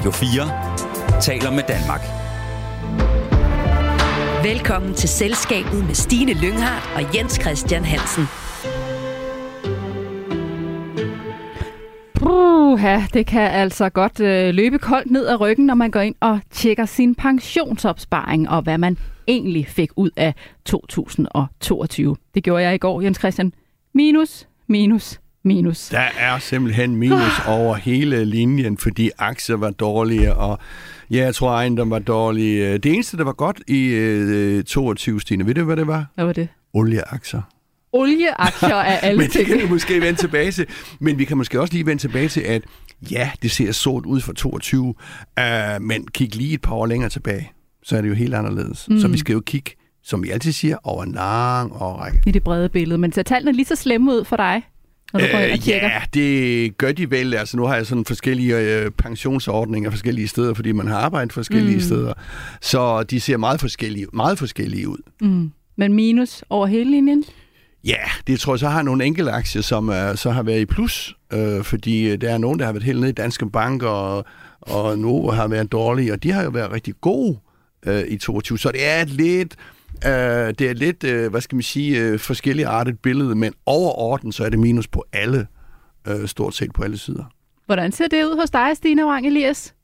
Radio 4 taler med Danmark. Velkommen til Selskabet med Stine Lynghardt og Jens Christian Hansen. Puha, det kan altså godt øh, løbe koldt ned ad ryggen, når man går ind og tjekker sin pensionsopsparing og hvad man egentlig fik ud af 2022. Det gjorde jeg i går, Jens Christian. Minus, minus, minus. Der er simpelthen minus over hele linjen, fordi aktier var dårlige, og ja, jeg tror ejendom var dårlige. Det eneste, der var godt i øh, 22, Stine, ved du, hvad det var? Hvad var det? Olieaktier. Olieaktier er alle Men det kan vi måske vende tilbage til. Men vi kan måske også lige vende tilbage til, at ja, det ser sort ud for 22, uh, men kig lige et par år længere tilbage, så er det jo helt anderledes. Mm. Så vi skal jo kigge, som vi altid siger, over en lang årrække. I det brede billede. Men ser tallene lige så slemme ud for dig, når du går ind og Øh, tjekker? ja, det gør de vel. Altså, nu har jeg sådan forskellige øh, pensionsordninger forskellige steder, fordi man har arbejdet forskellige mm. steder. Så de ser meget forskellige, meget forskellige ud. Mm. Men minus over hele linjen? Ja, det tror jeg så har nogle enkelte aktier, som uh, så har været i plus, øh, fordi øh, der er nogen, der har været helt nede i Danske Bank, og, og Novo har været dårlige, og de har jo været rigtig gode øh, i 22. Så det er et lidt, øh, det er lidt, øh, hvad skal man sige, øh, forskellige artet billede, men overordnet så er det minus på alle, øh, stort set på alle sider. Hvordan ser det ud hos dig, Stine Wang Elias?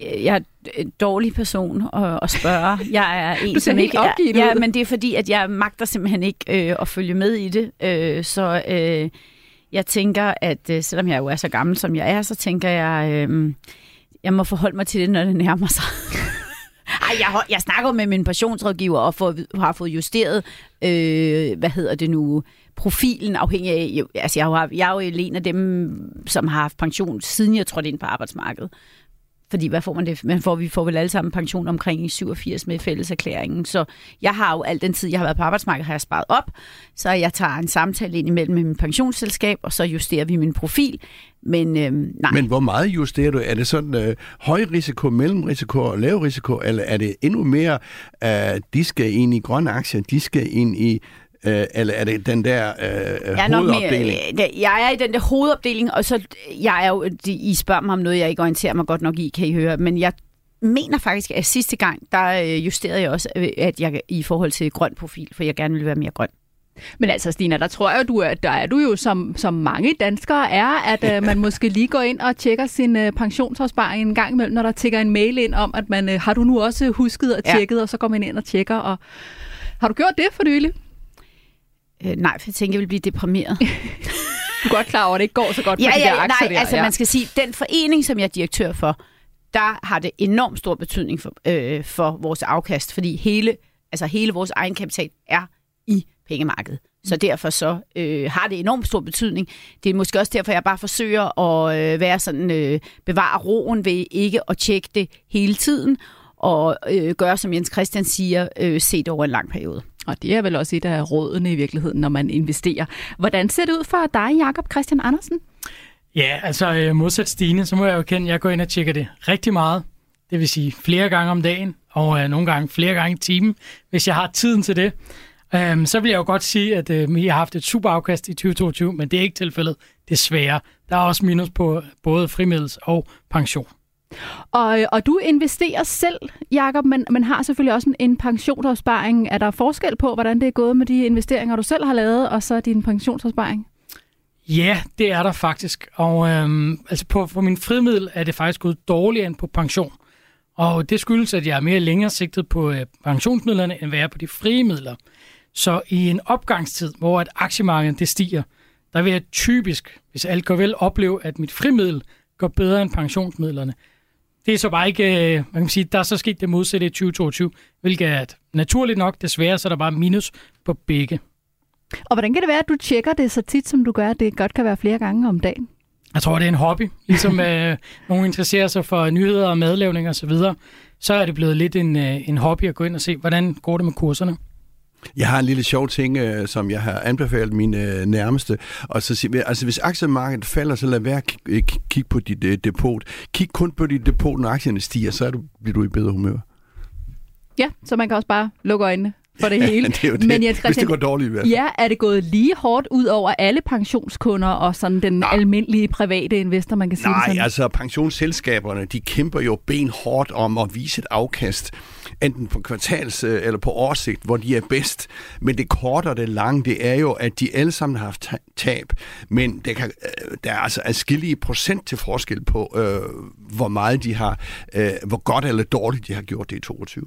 jeg er en dårlig person at, at spørge. Jeg er en, som ikke er, ja, men det er fordi, at jeg magter simpelthen ikke øh, at følge med i det. Øh, så øh, jeg tænker, at øh, selvom jeg jo er så gammel, som jeg er, så tænker jeg, øh, jeg må forholde mig til det, når det nærmer sig. Ej, jeg, jeg snakker med min pensionsrådgiver og får, har fået justeret, øh, hvad hedder det nu, profilen afhængig af, jo, altså jeg, har, jeg er jo en af dem, som har haft pension, siden jeg trådte ind på arbejdsmarkedet. Fordi hvad får man det? Man får, vi får vel alle sammen pension omkring i 87 med fælleserklæringen. Så jeg har jo al den tid, jeg har været på arbejdsmarkedet, har jeg sparet op. Så jeg tager en samtale ind imellem med min pensionsselskab, og så justerer vi min profil. Men øhm, nej, Men hvor meget justerer du? Er det sådan øh, høj risiko, mellemrisiko og lav risiko, eller er det endnu mere, øh, de skal ind i grønne aktier, de skal ind i, øh, eller er det den der øh, jeg er nok mere, hovedopdeling? øh, jeg er i den der hovedopdeling, og så jeg er jo, de- I spørger mig om noget, jeg ikke orienterer mig godt nok i, kan I høre. Men jeg mener faktisk, at sidste gang, der øh, justerede jeg også, at jeg i forhold til grøn profil, for jeg gerne ville være mere grøn. Men altså, Stina, der tror jeg, du er, der er du jo, som, som mange danskere er, at øh, man måske lige går ind og tjekker sin øh, pensionsopsparing en gang imellem, når der tigger en mail ind om, at man øh, har du nu også husket og Ja. tjekket, og så går man ind og tjekker. Og... Har du gjort det for nylig? Øh, nej, for jeg tænker, jeg vil blive deprimeret. Du er godt klar over, at det ikke går så godt ja, de ja, der ja, aktier nej, der. altså ja. man skal sige, den forening, som jeg er direktør for, der har det enormt stor betydning for, øh, for vores afkast, fordi hele, altså hele vores egenkapital er i pengemarkedet. Så derfor så øh, har det enormt stor betydning. Det er måske også derfor, jeg bare forsøger at øh, være sådan, øh, bevare roen ved ikke at tjekke det hele tiden, og øh, gøre, som Jens Christian siger, øh, se det over en lang periode. Og det er vel også et af rådene i virkeligheden, når man investerer. Hvordan ser det ud for dig, Jakob Christian Andersen? Ja, altså øh, modsat Stine, så må jeg jo kende, at jeg går ind og tjekker det rigtig meget. Det vil sige flere gange om dagen, og øh, nogle gange flere gange i timen, hvis jeg har tiden til det. Øhm, så vil jeg jo godt sige, at øh, vi har haft et super afkast i 2022, men det er ikke tilfældet, desværre. Der er også minus på både frimiddels og pension. Og, øh, og du investerer selv, Jakob, men, men har selvfølgelig også en, en pensionsopsparing. Er der forskel på, hvordan det er gået med de investeringer, du selv har lavet, og så din pensionsopsparing? Ja, det er der faktisk. Og øhm, altså på, på min frimiddel er det faktisk gået dårligere end på pension. Og det skyldes, at jeg er mere længere sigtet på øh, pensionsmidlerne, end hvad jeg er på de frie midler. Så i en opgangstid, hvor at aktiemarkedet det stiger, der vil jeg typisk, hvis alt går vel, opleve, at mit frimiddel går bedre end pensionsmidlerne. Det er så bare ikke, øh, man kan sige, der er så sket det modsatte i 2022, hvilket er at naturligt nok, desværre, så er der bare minus på begge. Og hvordan kan det være, at du tjekker det så tit, som du gør, det godt kan være flere gange om dagen? Jeg tror, det er en hobby. Ligesom øh, nogen interesserer sig for nyheder og madlavning og så videre, så er det blevet lidt en, øh, en hobby at gå ind og se, hvordan går det med kurserne. Jeg har en lille sjov ting, øh, som jeg har anbefalet mine øh, nærmeste. Og så siger, altså hvis aktiemarkedet falder, så lad være at kig- øh, kigge på dit øh, depot. Kig kun på dit depot, når aktierne stiger, så er du, bliver du i bedre humør. Ja, så man kan også bare lukke øjnene for det hele. det er jo det, Men Jens hvis det går dårligt i hvert fald. ja, er det gået lige hårdt ud over alle pensionskunder og sådan den Nej. almindelige private investor, man kan sige det Nej, sådan? altså pensionsselskaberne, de kæmper jo benhårdt om at vise et afkast, enten på kvartals- øh, eller på årssigt, hvor de er bedst. Men det korte og det lange, det er jo, at de alle sammen har haft tab. Men det kan, øh, der er altså adskillige procent til forskel på, øh, hvor meget de har, øh, hvor godt eller dårligt de har gjort det i 22.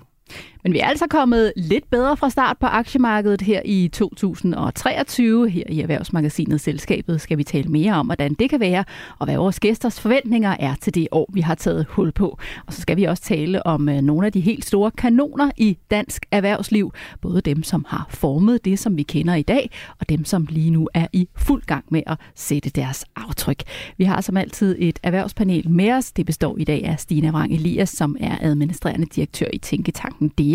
Men vi er altså kommet lidt bedre fra start på aktiemarkedet her i 2023. Her i Erhvervsmagasinet Selskabet skal vi tale mere om, hvordan det kan være, og hvad vores gæsters forventninger er til det år, vi har taget hul på. Og så skal vi også tale om øh, nogle af de helt store kanoner i dansk erhvervsliv. Både dem, som har formet det, som vi kender i dag, og dem, som lige nu er i fuld gang med at sætte deres aftryk. Vi har som altid et erhvervspanel med os. Det består i dag af Stina Wrang Elias, som er administrerende direktør i Tænketanken DEA.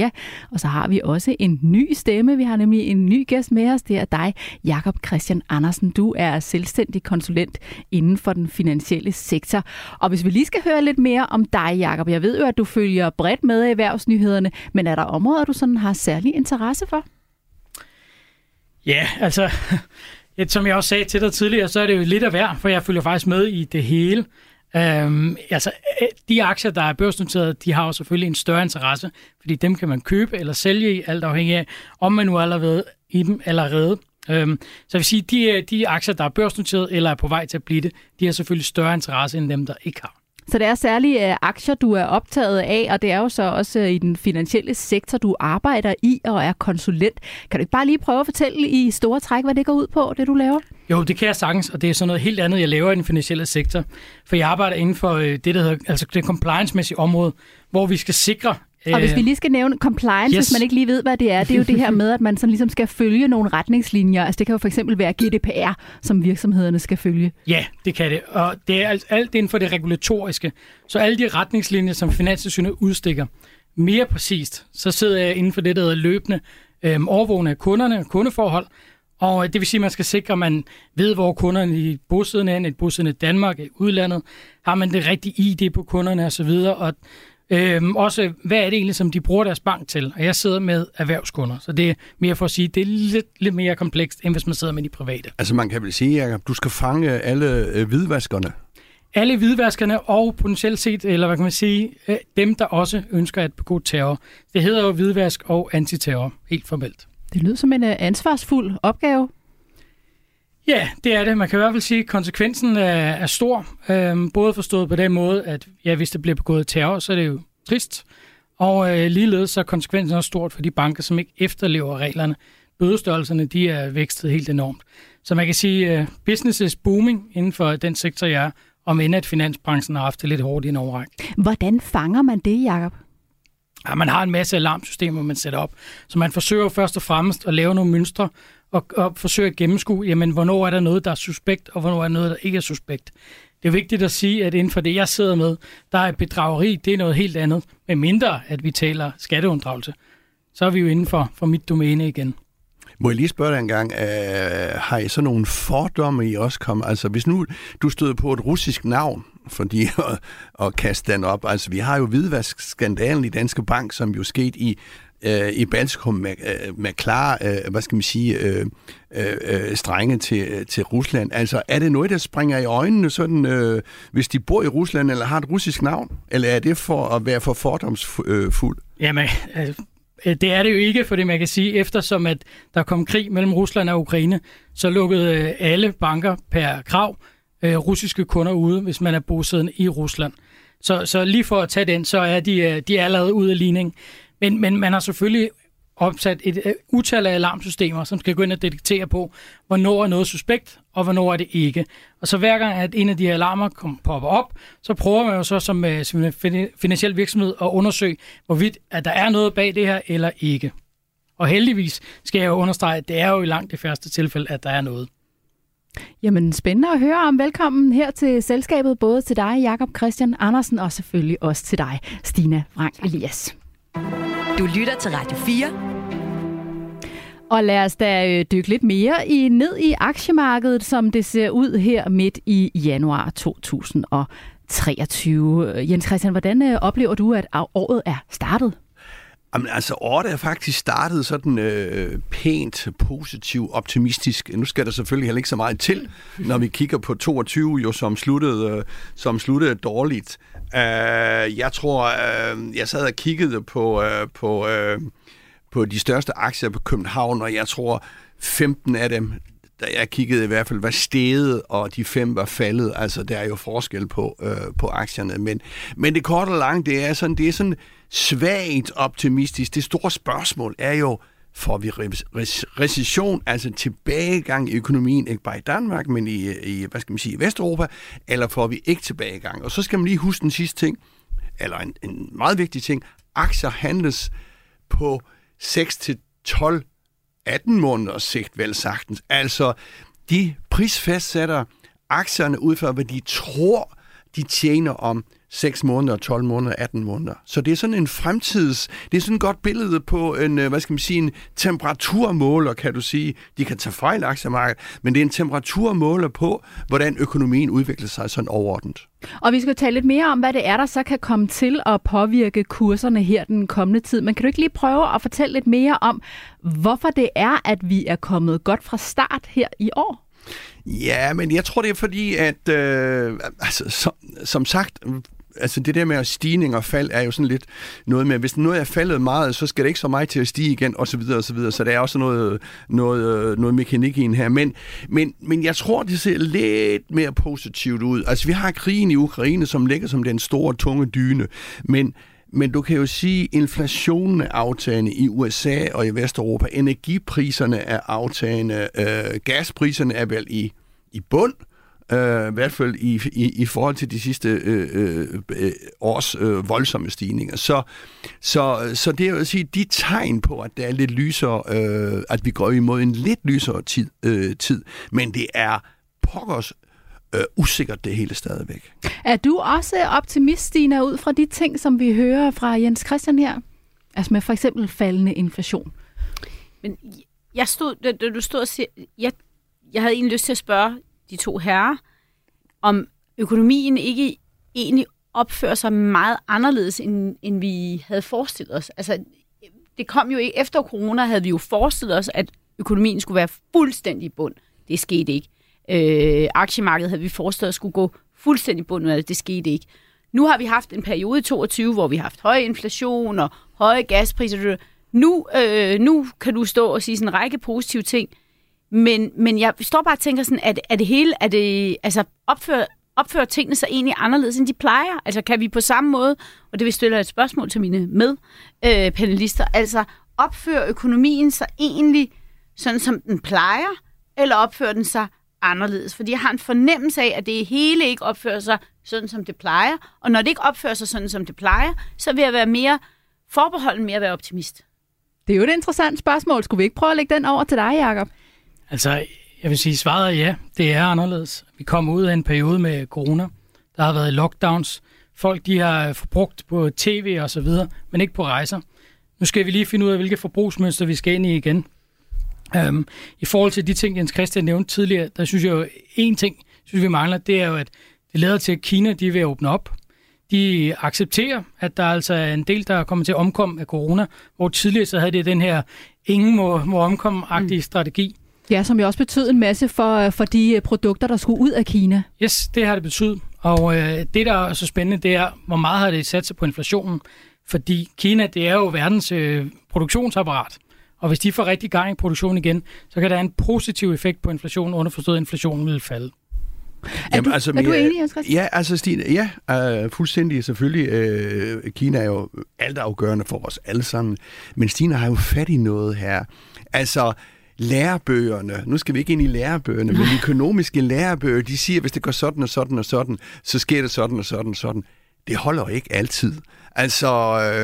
Og så har vi også en ny stemme. Vi har nemlig en ny gæst med os. Det er dig, Jakob Christian Andersen. Du er selvstændig konsulent inden for den finansielle sektor. Og hvis vi lige skal høre lidt mere om dig, Jakob. Jeg ved jo, at du følger bredt med i erhvervsnyhederne, men er der områder, du sådan har særlig interesse for? Ja, altså, et, som jeg også sagde til dig tidligere, så er det jo lidt af hver, for jeg følger faktisk med i det hele. Øhm, altså, øh, de aktier, der er børsnoteret, de har jo selvfølgelig en større interesse, fordi dem kan man købe eller sælge i, alt afhængig af, om man nu allerede i dem allerede. Øhm, så jeg vil sige, de, øh, de aktier, der er børsnoteret eller er på vej til at blive det, de har selvfølgelig større interesse end dem, der ikke har. Så det er særligt øh, aktier, du er optaget af, og det er jo så også øh, i den finansielle sektor, du arbejder i og er konsulent. Kan du ikke bare lige prøve at fortælle i store træk, hvad det går ud på, det du laver? Jo, det kan jeg sagtens, og det er sådan noget helt andet, jeg laver i den finansielle sektor. For jeg arbejder inden for øh, det, der hedder altså det compliance-mæssige område, hvor vi skal sikre... Og hvis øh, vi lige skal nævne compliance, yes. hvis man ikke lige ved, hvad det er, det er jo det her med, at man sådan ligesom skal følge nogle retningslinjer. Altså det kan jo for eksempel være GDPR, som virksomhederne skal følge. Ja, det kan det. Og det er alt, alt inden for det regulatoriske. Så alle de retningslinjer, som Finanstilsynet udstikker, mere præcist, så sidder jeg inden for det, der hedder løbende øhm, overvågning af kunderne og kundeforhold. Og øh, det vil sige, at man skal sikre, at man ved, hvor kunderne i bosiddende er, et bosiddende i Danmark, i udlandet. Har man det rigtige ID på kunderne osv., og Øhm, også, hvad er det egentlig, som de bruger deres bank til? Og jeg sidder med erhvervskunder, så det er mere for at sige, det er lidt, lidt mere komplekst, end hvis man sidder med de private. Altså man kan vel sige, Jacob, du skal fange alle øh, hvidvaskerne. alle hvidvaskerne og potentielt set, eller hvad kan man sige, øh, dem, der også ønsker at begå terror. Det hedder jo hvidvask og antiterror, helt formelt. Det lyder som en uh, ansvarsfuld opgave. Ja, det er det. Man kan i hvert fald sige, at konsekvensen er, er stor. Øhm, både forstået på den måde, at ja, hvis der bliver begået terror, så er det jo trist. Og øh, ligeledes så er konsekvensen også stort for de banker, som ikke efterlever reglerne. Bødestørrelserne, de er vækstet helt enormt. Så man kan sige, at uh, business is booming inden for den sektor, jeg er, om end at finansbranchen har haft det lidt hårdt i en overræk. Hvordan fanger man det, Jacob? Ja, man har en masse alarmsystemer, man sætter op. Så man forsøger først og fremmest at lave nogle mønstre og, og forsøge at gennemskue, jamen, hvornår er der noget, der er suspekt, og hvornår er der noget, der ikke er suspekt. Det er vigtigt at sige, at inden for det, jeg sidder med, der er bedrageri, det er noget helt andet, med mindre at vi taler skatteunddragelse. Så er vi jo inden for, for mit domæne igen. Må jeg lige spørge dig en gang, øh, har I så nogle fordomme, I også kommer? Altså, hvis nu du støder på et russisk navn, fordi at, at kaste den op. Altså, vi har jo hvidvaskskandalen i Danske Bank, som jo skete i øh, i Baltikum med, øh, med klare, øh, hvad skal man sige, øh, øh, øh, strenge til, til Rusland. Altså, er det noget, der springer i øjnene, sådan, øh, hvis de bor i Rusland eller har et russisk navn? Eller er det for at være for fordomsfuld? Øh, Jamen, altså, det er det jo ikke, fordi man kan sige, eftersom at der kom krig mellem Rusland og Ukraine, så lukkede alle banker per krav øh, russiske kunder ude, hvis man er bosiddende i Rusland. Så, så lige for at tage den, så er de, øh, de er allerede ude af ligning. Men, men man har selvfølgelig opsat et uh, utal af alarmsystemer, som skal gå ind og detektere på, hvornår er noget suspekt, og hvornår er det ikke. Og så hver gang, at en af de her alarmer kom, popper op, så prøver man jo så som, uh, som en finansiel virksomhed at undersøge, hvorvidt at der er noget bag det her, eller ikke. Og heldigvis skal jeg jo understrege, at det er jo i langt det første tilfælde, at der er noget. Jamen, spændende at høre om. Velkommen her til selskabet, både til dig, Jakob Christian Andersen, og selvfølgelig også til dig, Stina Frank Elias. Du lytter til Radio 4. Og lad os da øh, dykke lidt mere i, ned i aktiemarkedet, som det ser ud her midt i januar 2023. Jens Christian, hvordan øh, oplever du, at året er startet? Jamen, altså, året er faktisk startet sådan øh, pænt, positiv, optimistisk. Nu skal der selvfølgelig heller ikke så meget til, når vi kigger på 22, jo, som sluttede, øh, som sluttede dårligt. Øh, jeg tror, øh, jeg sad og kiggede på, øh, på, øh, på de største aktier på København, og jeg tror, 15 af dem, da jeg kiggede i hvert fald, var steget, og de fem var faldet. Altså, der er jo forskel på, øh, på aktierne. Men, men det korte og lange, det er sådan, det er sådan svagt optimistisk. Det store spørgsmål er jo, får vi recession, altså tilbagegang i økonomien, ikke bare i Danmark, men i, i hvad skal man sige, i Vesteuropa, eller får vi ikke tilbagegang? Og så skal man lige huske den sidste ting, eller en, en meget vigtig ting. Aktier handles på 6 til 12 18 måneders sigt, vel sagtens. Altså, de prisfastsætter aktierne ud fra, hvad de tror, de tjener om 6 måneder, 12 måneder, 18 måneder. Så det er sådan en fremtids, det er sådan et godt billede på en, øh, hvad skal man sige, en temperaturmåler, kan du sige. De kan tage fejl aktiemarkedet, men det er en temperaturmåler på, hvordan økonomien udvikler sig sådan overordnet. Og vi skal tale lidt mere om, hvad det er, der så kan komme til at påvirke kurserne her den kommende tid. Men kan du ikke lige prøve at fortælle lidt mere om, hvorfor det er, at vi er kommet godt fra start her i år? Ja, men jeg tror, det er fordi, at øh, altså, som, som sagt, altså det der med at stigning og fald er jo sådan lidt noget med, hvis noget er faldet meget, så skal det ikke så meget til at stige igen, og så videre, og så videre. Så der er også noget, noget, øh, noget mekanik i en her. Men, men, men jeg tror, det ser lidt mere positivt ud. Altså vi har krigen i Ukraine, som ligger som den store, tunge dyne, men men du kan jo sige, at inflationen er aftagende i USA og i Vesteuropa. Energipriserne er aftagende. Øh, gaspriserne er vel i, i bund. Øh, i hvert fald i, i, i forhold til de sidste øh, øh, øh, års øh, voldsomme stigninger. Så, så, så det er jo at sige, de tegn på, at det er lidt lysere, øh, at vi går imod en lidt lysere tid, øh, tid. men det er pokkers øh, usikkert det hele stadigvæk. Er du også optimist, Stina, ud fra de ting, som vi hører fra Jens Christian her? Altså med for eksempel faldende inflation. Men jeg stod, da du stod og siger, jeg, jeg havde egentlig lyst til at spørge de to herrer, om økonomien ikke egentlig opfører sig meget anderledes, end, end vi havde forestillet os. Altså, det kom jo ikke, efter corona havde vi jo forestillet os, at økonomien skulle være fuldstændig i bund. Det skete ikke. Øh, aktiemarkedet havde vi forestillet os skulle gå fuldstændig bund men det. Det skete ikke. Nu har vi haft en periode i 22, hvor vi har haft høj inflation og høje gaspriser. Nu, øh, nu kan du stå og sige sådan en række positive ting, men, men jeg står bare og tænker sådan, at, at det hele, er det, altså opfører, opfører tingene sig egentlig anderledes, end de plejer? Altså kan vi på samme måde, og det vil stille et spørgsmål til mine medpanelister, øh, altså opfører økonomien sig egentlig sådan, som den plejer, eller opfører den sig anderledes? Fordi jeg har en fornemmelse af, at det hele ikke opfører sig sådan, som det plejer, og når det ikke opfører sig sådan, som det plejer, så vil jeg være mere forbeholden med at være optimist. Det er jo et interessant spørgsmål. Skulle vi ikke prøve at lægge den over til dig, Jacob? Altså, jeg vil sige, svaret er ja, det er anderledes. Vi kommer ud af en periode med corona. Der har været lockdowns. Folk de har forbrugt på tv og så videre, men ikke på rejser. Nu skal vi lige finde ud af, hvilke forbrugsmønster vi skal ind i igen. Um, I forhold til de ting, Jens Christian nævnte tidligere, der synes jeg jo, en ting, synes vi mangler, det er jo, at det lader til, at Kina de vil åbne op. De accepterer, at der altså er en del, der kommer til at omkomme af corona, hvor tidligere så havde det den her ingen må, må omkomme-agtige mm. strategi. Ja, som jo også betød en masse for, for de øh, produkter, der skulle ud af Kina. Yes, det har det betydet. Og øh, det, der er så spændende, det er, hvor meget har det sat sig på inflationen. Fordi Kina, det er jo verdens øh, produktionsapparat. Og hvis de får rigtig gang i produktionen igen, så kan der have en positiv effekt på inflationen, underforstået at inflationen vil falde. Er, Jamen, du, altså, er du enig, Jens Ja, altså Stine, ja, uh, fuldstændig selvfølgelig. Uh, Kina er jo altafgørende for os alle sammen. Men Stine har jo fat i noget her. Altså, lærebøgerne, nu skal vi ikke ind i lærebøgerne, men de økonomiske lærebøger, de siger, at hvis det går sådan og sådan og sådan, så sker det sådan og sådan og sådan. Det holder ikke altid. Altså,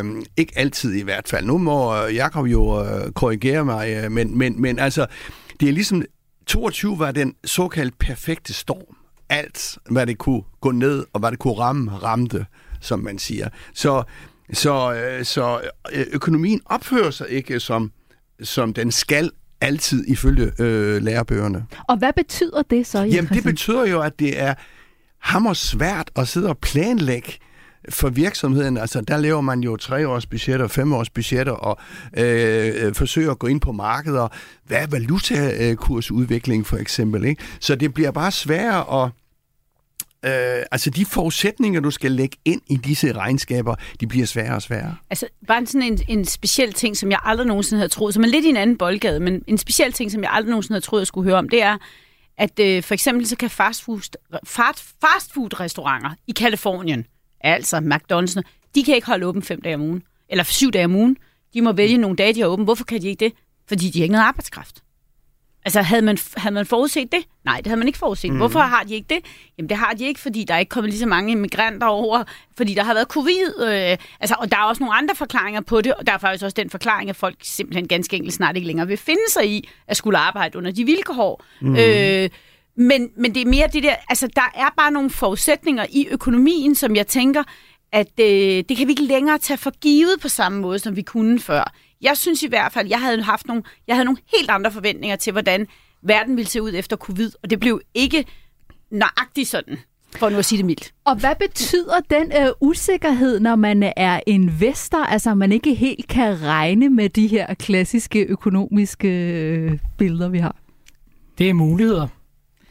øh, ikke altid i hvert fald. Nu må Jakob jo øh, korrigere mig, øh, men, men, men altså, det er ligesom, 22 var den såkaldt perfekte storm. Alt, hvad det kunne gå ned, og hvad det kunne ramme, ramte, som man siger. Så, så, øh, så øh, økonomien opfører sig ikke som, som den skal altid ifølge øh, lærebøgerne. Og hvad betyder det så? Jamen, det betyder jo, at det er hammer svært at sidde og planlægge for virksomheden, altså der laver man jo treårs budgetter, femårs budgetter og øh, forsøger at gå ind på markeder. Hvad er valutakursudvikling for eksempel? Ikke? Så det bliver bare sværere at Øh, altså de forudsætninger, du skal lægge ind i disse regnskaber, de bliver sværere og sværere. Altså bare sådan en, en speciel ting, som jeg aldrig nogensinde havde troet, som er lidt i en anden boldgade, men en speciel ting, som jeg aldrig nogensinde havde troet, jeg skulle høre om, det er, at øh, for eksempel så kan fastfood, fast, fastfood-restauranter i Kalifornien, altså McDonald's, de kan ikke holde åben fem dage om ugen, eller syv dage om ugen. De må vælge nogle dage, de har åben. Hvorfor kan de ikke det? Fordi de har ikke noget arbejdskraft. Altså, havde man, havde man forudset det? Nej, det havde man ikke forudset. Mm. Hvorfor har de ikke det? Jamen, det har de ikke, fordi der er ikke kommet lige så mange immigranter over, fordi der har været covid. Øh, altså, og der er også nogle andre forklaringer på det, og der er faktisk også den forklaring, at folk simpelthen ganske enkelt snart ikke længere vil finde sig i at skulle arbejde under de vilkår. Mm. Øh, men, men det er mere det der, altså der er bare nogle forudsætninger i økonomien, som jeg tænker, at øh, det kan vi ikke længere tage for givet på samme måde, som vi kunne før. Jeg synes i hvert fald, jeg havde haft nogle, jeg havde nogle helt andre forventninger til, hvordan verden ville se ud efter covid, og det blev ikke nøjagtigt sådan, for nu at sige det mildt. Og hvad betyder den øh, usikkerhed, når man er investor, altså man ikke helt kan regne med de her klassiske økonomiske øh, billeder, vi har? Det er muligheder.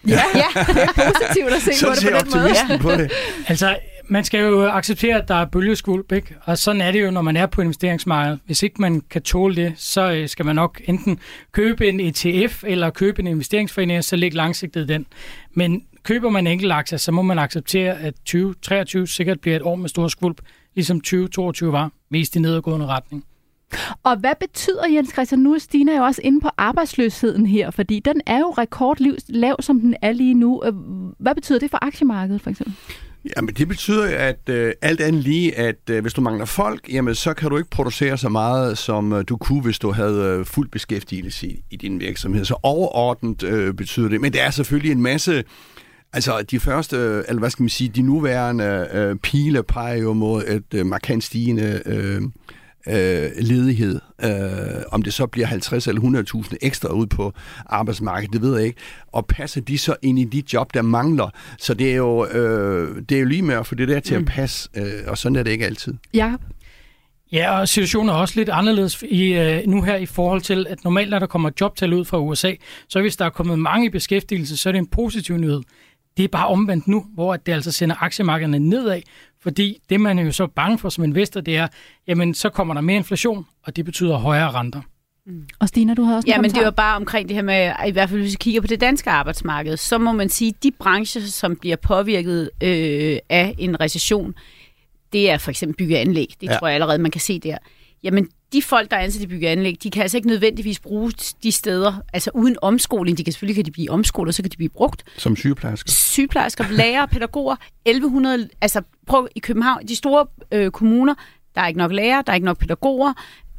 Ja, ja det er positivt at se på det på den måde. optimisten på det. Altså, man skal jo acceptere, at der er bølgeskvulp, ikke? Og sådan er det jo, når man er på investeringsmarkedet. Hvis ikke man kan tåle det, så øh, skal man nok enten købe en ETF eller købe en investeringsforening, og så ligge langsigtet i den. Men køber man enkelt aktier, så må man acceptere, at 2023 sikkert bliver et år med stor skvulp, ligesom 2022 var, mest i nedadgående retning. Og hvad betyder, Jens Christian, nu er Stina jo også inde på arbejdsløsheden her, fordi den er jo rekordlav, som den er lige nu. Øh, hvad betyder det for aktiemarkedet, for eksempel? Jamen, det betyder at øh, alt andet lige, at øh, hvis du mangler folk, jamen, så kan du ikke producere så meget, som øh, du kunne, hvis du havde øh, fuld beskæftigelse i, i din virksomhed. Så overordnet øh, betyder det. Men det er selvfølgelig en masse... Altså, de første, øh, eller hvad skal man sige, de nuværende øh, pile peger jo mod et øh, markant stigende øh, øh, ledighed. Øh, om det så bliver 50 eller 100.000 ekstra ud på arbejdsmarkedet, det ved jeg ikke. Og passer de så ind i de job, der mangler? Så det er jo, øh, det er jo lige med at få det der til mm. at passe, øh, og sådan er det ikke altid. Jakob? Ja, og situationen er også lidt anderledes i, øh, nu her i forhold til, at normalt når der kommer jobtal ud fra USA, så hvis der er kommet mange i beskæftigelse, så er det en positiv nyhed. Det er bare omvendt nu, hvor det altså sender aktiemarkederne nedad, fordi det man er jo så bange for som investor, det er, jamen så kommer der mere inflation, og det betyder højere renter. Og Stina, du har også Ja, men det var bare omkring det her med, i hvert fald hvis vi kigger på det danske arbejdsmarked, så må man sige, at de brancher, som bliver påvirket øh, af en recession, det er for eksempel bygge og anlæg. Det ja. tror jeg allerede, man kan se der. Jamen, de folk, der er ansat i bygge anlæg, de kan altså ikke nødvendigvis bruge de steder, altså uden omskoling. De kan selvfølgelig kan de blive omskolet, så kan de blive brugt. Som sygeplejersker. Sygeplejersker, lærere, pædagoger, 1100, altså prøv i København, de store øh, kommuner, der er ikke nok lærere, der er ikke nok pædagoger.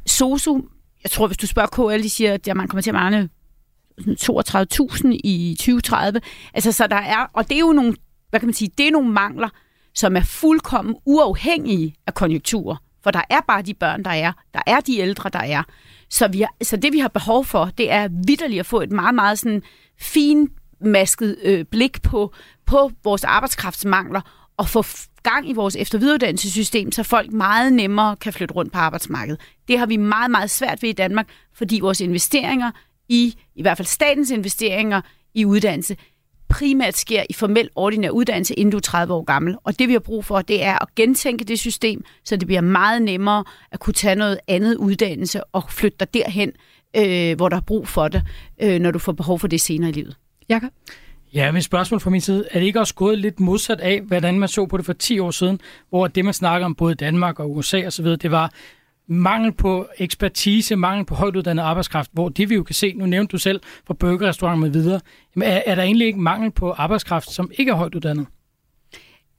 SOSU, jeg tror, hvis du spørger KL, de siger, at man kommer til at mangle 32.000 i 2030. Altså, så der er, og det er jo nogle, hvad kan man sige, det er nogle mangler, som er fuldkommen uafhængige af konjunkturer. For der er bare de børn, der er. Der er de ældre, der er. Så, vi har, så det, vi har behov for, det er vidderligt at få et meget, meget sådan finmasket øh, blik på, på vores arbejdskraftsmangler og få gang i vores eftervidereuddannelsessystem, så folk meget nemmere kan flytte rundt på arbejdsmarkedet. Det har vi meget, meget svært ved i Danmark, fordi vores investeringer i, i hvert fald statens investeringer i uddannelse, primært sker i formel ordinær uddannelse, inden du er 30 år gammel. Og det vi har brug for, det er at gentænke det system, så det bliver meget nemmere at kunne tage noget andet uddannelse og flytte dig derhen, øh, hvor der er brug for det, øh, når du får behov for det senere i livet. Jakob? Ja, men spørgsmål fra min side. Er det ikke også gået lidt modsat af, hvordan man så på det for 10 år siden, hvor det, man snakker om både Danmark og USA osv., det var mangel på ekspertise, mangel på højtuddannet arbejdskraft, hvor det vi jo kan se, nu nævnte du selv fra burgerrestauranter med videre, er, er der egentlig ikke mangel på arbejdskraft, som ikke er højtuddannet?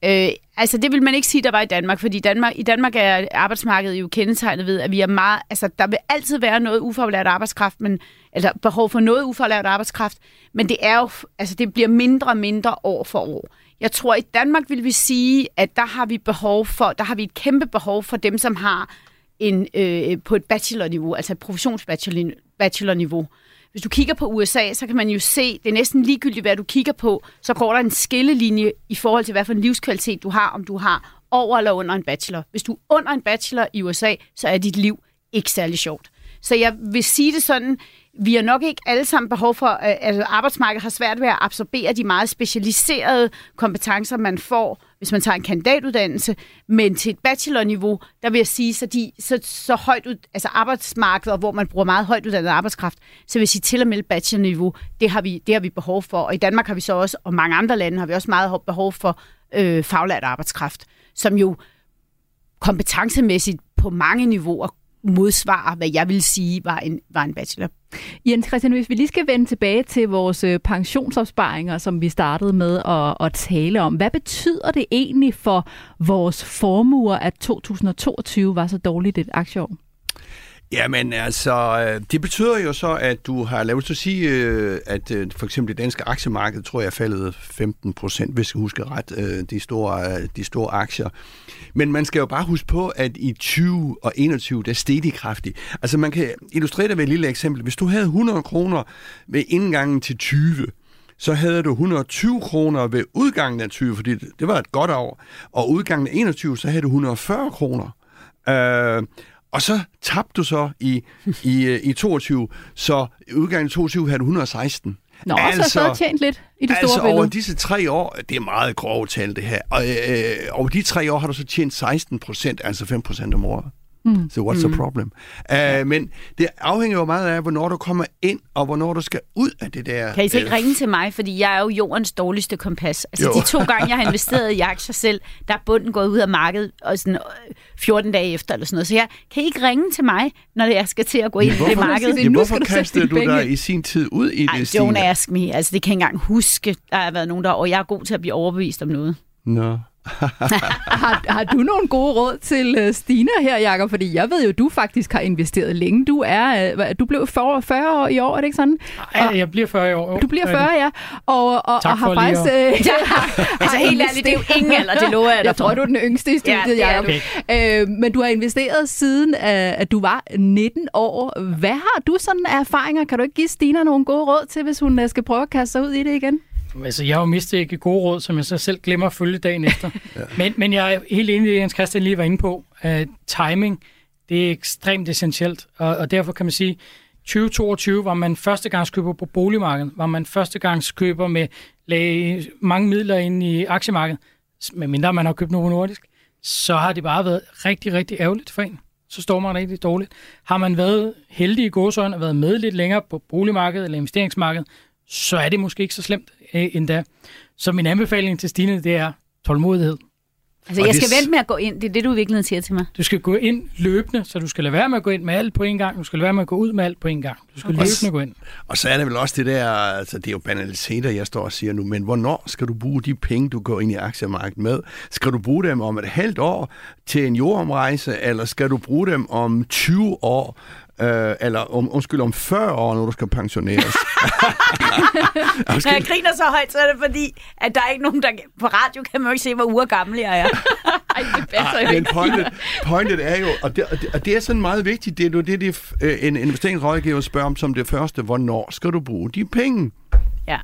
Øh, altså det vil man ikke sige, der var i Danmark, fordi Danmark, i Danmark er arbejdsmarkedet jo kendetegnet ved, at vi er meget, altså der vil altid være noget ufaglært arbejdskraft, men, eller behov for noget ufaglært arbejdskraft, men det er jo, altså det bliver mindre og mindre år for år. Jeg tror, i Danmark vil vi sige, at der har vi behov for, der har vi et kæmpe behov for dem, som har en, øh, på et bachelorniveau, altså et professionsbachelorniveau. hvis du kigger på USA, så kan man jo se, det er næsten ligegyldigt, hvad du kigger på, så går der en skillelinje i forhold til, hvad for en livskvalitet du har, om du har over eller under en bachelor. Hvis du er under en bachelor i USA, så er dit liv ikke særlig sjovt. Så jeg vil sige det sådan, vi har nok ikke alle sammen behov for, at altså arbejdsmarkedet har svært ved at absorbere de meget specialiserede kompetencer, man får, hvis man tager en kandidatuddannelse, men til et bachelorniveau, der vil jeg sige, så, de, så, så højt ud, altså arbejdsmarkedet, hvor man bruger meget højt uddannet arbejdskraft, så vil jeg sige til og med bachelorniveau, det har, vi, det har vi behov for. Og i Danmark har vi så også, og mange andre lande har vi også meget behov for øh, faglært arbejdskraft, som jo kompetencemæssigt på mange niveauer modsvarer, hvad jeg vil sige var en, var en bachelor. Jens Christian, hvis vi lige skal vende tilbage til vores øh, pensionsopsparinger, som vi startede med at, at tale om. Hvad betyder det egentlig for vores formuer, at 2022 var så dårligt et aktieår? Jamen altså, øh, det betyder jo så, at du har lad os sige, øh, at øh, for eksempel det danske aktiemarked, tror jeg, er faldet 15 procent, hvis jeg husker ret, de store, de store aktier. Men man skal jo bare huske på, at i 20 og 21, der steg de kraftigt. Altså man kan illustrere det ved et lille eksempel. Hvis du havde 100 kroner ved indgangen til 20, så havde du 120 kroner ved udgangen af 20, fordi det var et godt år. Og udgangen af 21, så havde du 140 kroner. Øh, og så tabte du så i, i, øh, i 22, så i udgangen af 22 havde du 116. Nå, altså, så har tjent lidt i det altså store billede. over disse tre år, det er meget grove tal det her, og øh, over de tre år har du så tjent 16 procent, altså 5 procent om året. Mm. So what's mm. the problem? Uh, men det afhænger jo meget af, hvornår du kommer ind, og hvornår du skal ud af det der... Kan I så ikke uh, ringe til mig, fordi jeg er jo jordens dårligste kompas. Altså jo. de to gange, jeg har investeret i aktier selv, der er bunden gået ud af markedet og sådan 14 øh, dage efter eller sådan noget. Så jeg kan I ikke ringe til mig, når jeg skal til at gå ind i det marked. Ja, hvorfor kastede du dig i sin tid ud i Ej, det, Don't ask me. Altså det kan jeg ikke engang huske. Der har været nogen der, og jeg er god til at blive overbevist om noget. Nå. No. har, har du nogle gode råd til uh, Stina her, Jacob? Fordi jeg ved jo, du faktisk har investeret længe. Du er uh, du blev 40, 40 år i år, er det ikke sådan? Ja, jeg bliver 40 år. Du bliver 40, ja. Og, og, tak og har faktisk... Uh, ja, altså helt ærligt, det er jo ingen alder, det lover jeg Jeg tror, du er den yngste i studiet, ja, Jacob. Okay. Uh, men du har investeret siden, uh, at du var 19 år. Hvad har du sådan af erfaringer? Kan du ikke give Stina nogle gode råd til, hvis hun skal prøve at kaste sig ud i det igen? Altså, jeg har jo mistet ikke gode råd, som jeg så selv glemmer at følge dagen efter. ja. men, men jeg er helt enig i det, Jens Christian lige var inde på. Uh, timing, det er ekstremt essentielt, og, og derfor kan man sige, 2022 var man førstegangskøber på boligmarkedet, var man førstegangskøber med lagde mange midler ind i aktiemarkedet, medmindre man har købt Novo Nordisk, så har det bare været rigtig, rigtig ærgerligt for en. Så står man rigtig dårligt. Har man været heldig i gåsøjne og været med lidt længere på boligmarkedet eller investeringsmarkedet, så er det måske ikke så slemt øh, endda. Så min anbefaling til Stine, det er tålmodighed. Altså, jeg skal det... vente med at gå ind. Det er det, du i virkeligheden siger til mig. Du skal gå ind løbende, så du skal lade være med at gå ind med alt på en gang. Du skal lade være med at gå ud med alt på en gang. Du skal okay. løbende gå ind. Og så er det vel også det der, altså det er jo banaliteter, jeg står og siger nu, men hvornår skal du bruge de penge, du går ind i aktiemarkedet med? Skal du bruge dem om et halvt år til en jordomrejse, eller skal du bruge dem om 20 år Øh, eller om, undskyld, om 40 år, når du skal pensioneres. Når jeg griner så højt, så er det fordi, at der er ikke nogen, der... På radio kan man jo ikke se, hvor uger gammel jeg er. Ej, det passer jo Men pointet, pointet er jo, og det, og det er sådan meget vigtigt, det er jo det, det øh, en investeringsrådgiver spørger om som det første, hvornår skal du bruge de penge? Ja.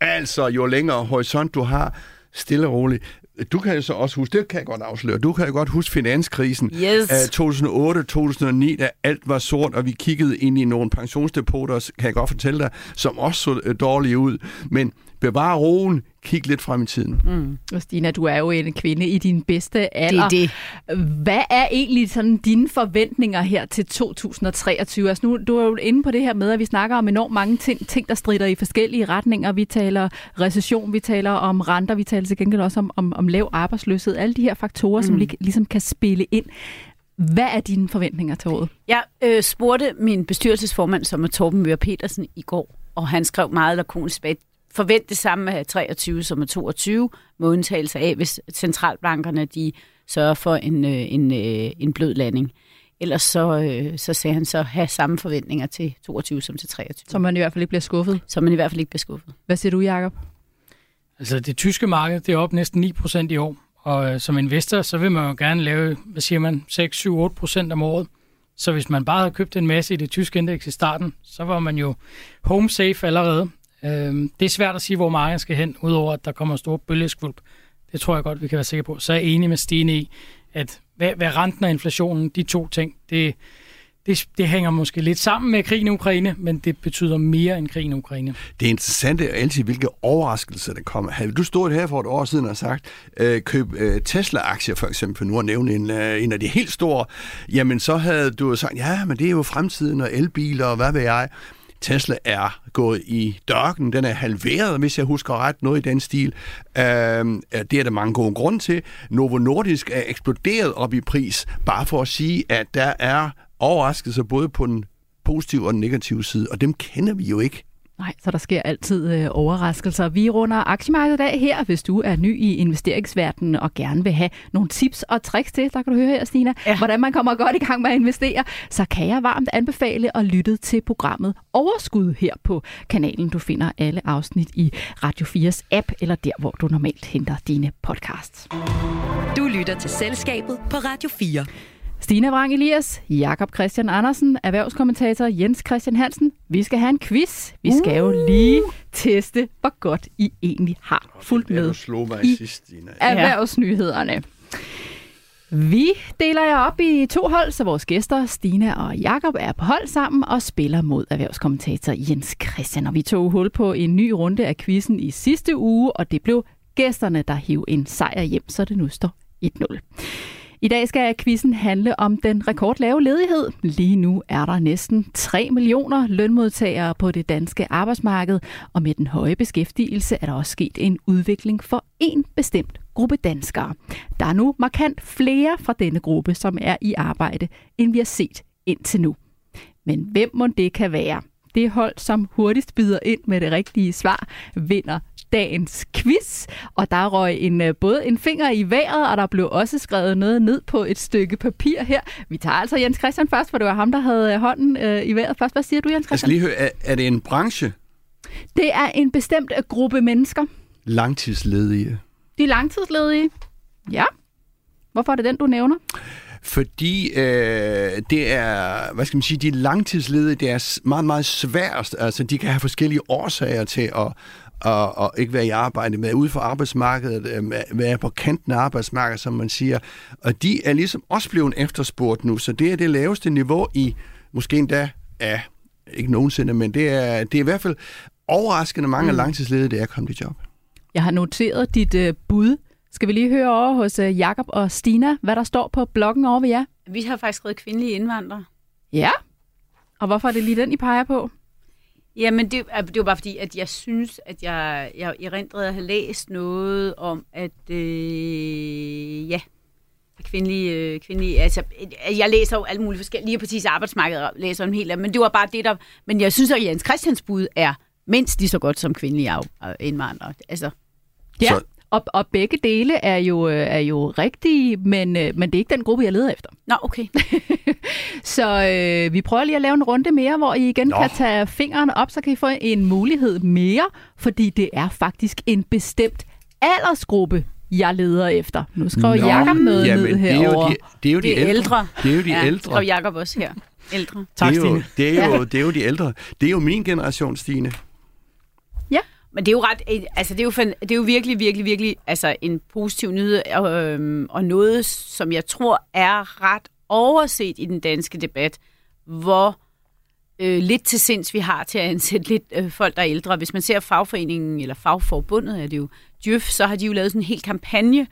Altså, jo længere horisont du har, stille og roligt. Du kan jo så også huske, det kan jeg godt afsløre, du kan jo godt huske finanskrisen yes. af 2008-2009, da alt var sort, og vi kiggede ind i nogle pensionsdepoter, kan jeg godt fortælle dig, som også så øh, dårlige ud. Men bevar roen, kig lidt frem i tiden. Mm. Og Stina, du er jo en kvinde i din bedste alder. Det er det. Hvad er egentlig sådan dine forventninger her til 2023? Altså nu, du er jo inde på det her med, at vi snakker om enormt mange ting, ting der strider i forskellige retninger. Vi taler recession, vi taler om renter, vi taler til gengæld også om, om, om lav arbejdsløshed. Alle de her faktorer, mm. som li- ligesom kan spille ind. Hvad er dine forventninger til året? Jeg øh, spurgte min bestyrelsesformand, som er Torben Møre Petersen, i går, og han skrev meget lakonisk tilbage forvente det samme af 23 som af 22, med undtagelse af, hvis centralbankerne de sørger for en, øh, en, øh, en blød landing. Ellers så, øh, så sagde han så have samme forventninger til 22 som til 23. Så man i hvert fald ikke bliver skuffet? Så man i hvert fald ikke bliver skuffet. Hvad siger du, Jacob? Altså det tyske marked, det er op næsten 9 procent i år. Og øh, som investor, så vil man jo gerne lave, hvad siger man, 6, 7, 8 procent om året. Så hvis man bare havde købt en masse i det tyske indeks i starten, så var man jo home safe allerede. Øhm, det er svært at sige, hvor markedet skal hen, udover at der kommer store bølgeskvulp. Det tror jeg godt, vi kan være sikre på. Så er jeg enig med Stine i, at hvad, hvad renten og inflationen, de to ting, det, det, det hænger måske lidt sammen med krigen i Ukraine, men det betyder mere end krigen i Ukraine. Det er interessant altid, hvilke overraskelser der kommer. Havde du stået her for et år siden og sagt, øh, køb øh, Tesla-aktier for eksempel, for nu at nævne en, øh, en af de helt store, jamen så havde du sagt, ja, men det er jo fremtiden og elbiler og hvad ved jeg. Tesla er gået i dørken. Den er halveret, hvis jeg husker ret, noget i den stil. Øh, det er der mange gode grunde til. Novo Nordisk er eksploderet op i pris, bare for at sige, at der er overraskelser både på den positive og den negative side, og dem kender vi jo ikke. Nej, så der sker altid øh, overraskelser. Vi runder aktiemarkedet af her, hvis du er ny i investeringsverdenen og gerne vil have nogle tips og tricks til, der kan du høre her, Stina, ja. hvordan man kommer godt i gang med at investere, så kan jeg varmt anbefale at lytte til programmet Overskud her på kanalen. Du finder alle afsnit i Radio 4's app, eller der, hvor du normalt henter dine podcasts. Du lytter til Selskabet på Radio 4. Stina Vrang Elias, Jakob Christian Andersen, erhvervskommentator Jens Christian Hansen. Vi skal have en quiz. Vi skal jo lige teste, hvor godt I egentlig har fulgt med Du slog mig i sidst, Stina. erhvervsnyhederne. Vi deler jer op i to hold, så vores gæster, Stina og Jakob er på hold sammen og spiller mod erhvervskommentator Jens Christian. Og vi tog hul på en ny runde af quizzen i sidste uge, og det blev gæsterne, der hiv en sejr hjem, så det nu står 1-0. I dag skal quizzen handle om den rekordlave ledighed. Lige nu er der næsten 3 millioner lønmodtagere på det danske arbejdsmarked, og med den høje beskæftigelse er der også sket en udvikling for en bestemt gruppe danskere. Der er nu markant flere fra denne gruppe, som er i arbejde, end vi har set indtil nu. Men hvem må det kan være? Det hold, som hurtigst byder ind med det rigtige svar, vinder dagens quiz. Og der røg en, øh, både en finger i vejret, og der blev også skrevet noget ned på et stykke papir her. Vi tager altså Jens Christian først, for det var ham, der havde hånden øh, i vejret først. Hvad siger du, Jens Jeg skal Christian? lige høre, er, er det en branche? Det er en bestemt øh, gruppe mennesker. Langtidsledige. De langtidsledige. Ja. Hvorfor er det den, du nævner? Fordi øh, det er, hvad skal man sige, de langtidsledige, det er meget, meget sværest. Altså, de kan have forskellige årsager til at, at, at ikke være i arbejde med, ude for arbejdsmarkedet, øh, være på kanten af arbejdsmarkedet, som man siger. Og de er ligesom også blevet efterspurgt nu, så det er det laveste niveau i, måske endda, ja, ikke nogensinde, men det er, det er i hvert fald overraskende mange mm. langtidsledige, det er kommet i job. Jeg har noteret dit øh, bud. Skal vi lige høre over hos øh, Jakob og Stina, hvad der står på bloggen over ved jer? Vi har faktisk skrevet kvindelige indvandrere. Ja. Og hvorfor er det lige den, I peger på? Jamen, det, det var bare fordi, at jeg synes, at jeg, jeg erindrede at have læst noget om, at øh, ja, kvindelige, øh, kvindelige, altså, øh, jeg læser jo alle mulige forskellige, lige præcis arbejdsmarkedet læser en helt men det var bare det, der, men jeg synes, at Jens Christians bud er mindst lige så godt som kvindelige indvandrere. Altså, Ja. Så- Og, og begge dele er jo, øh, er jo rigtige, men, øh, men det er ikke den gruppe, jeg leder efter. nå, okay. Så øh, vi prøver lige at lave en runde mere, hvor I igen Nå. Kan tage fingrene op, så kan I få en mulighed mere, fordi det er faktisk en bestemt aldersgruppe, jeg leder efter. Nu skriver Nå, Jakob noget jamen, ned det er jo herovre. de, det er jo de Det er ældre. ældre. Det er jo de ja, ældre. skrev Jacob også her. Ældre. Tak, det, er jo, Stine. det, er jo, det er jo de ældre. Det er jo min generation, Stine. Men det er jo ret, øh, altså det er jo, det er jo virkelig, virkelig, virkelig altså en positiv nyhed, og, øhm, og noget, som jeg tror er ret overset i den danske debat, hvor øh, lidt til sinds vi har til at ansætte lidt øh, folk, der er ældre. Hvis man ser fagforeningen, eller fagforbundet er det jo, Djøf, så har de jo lavet sådan en hel kampagne,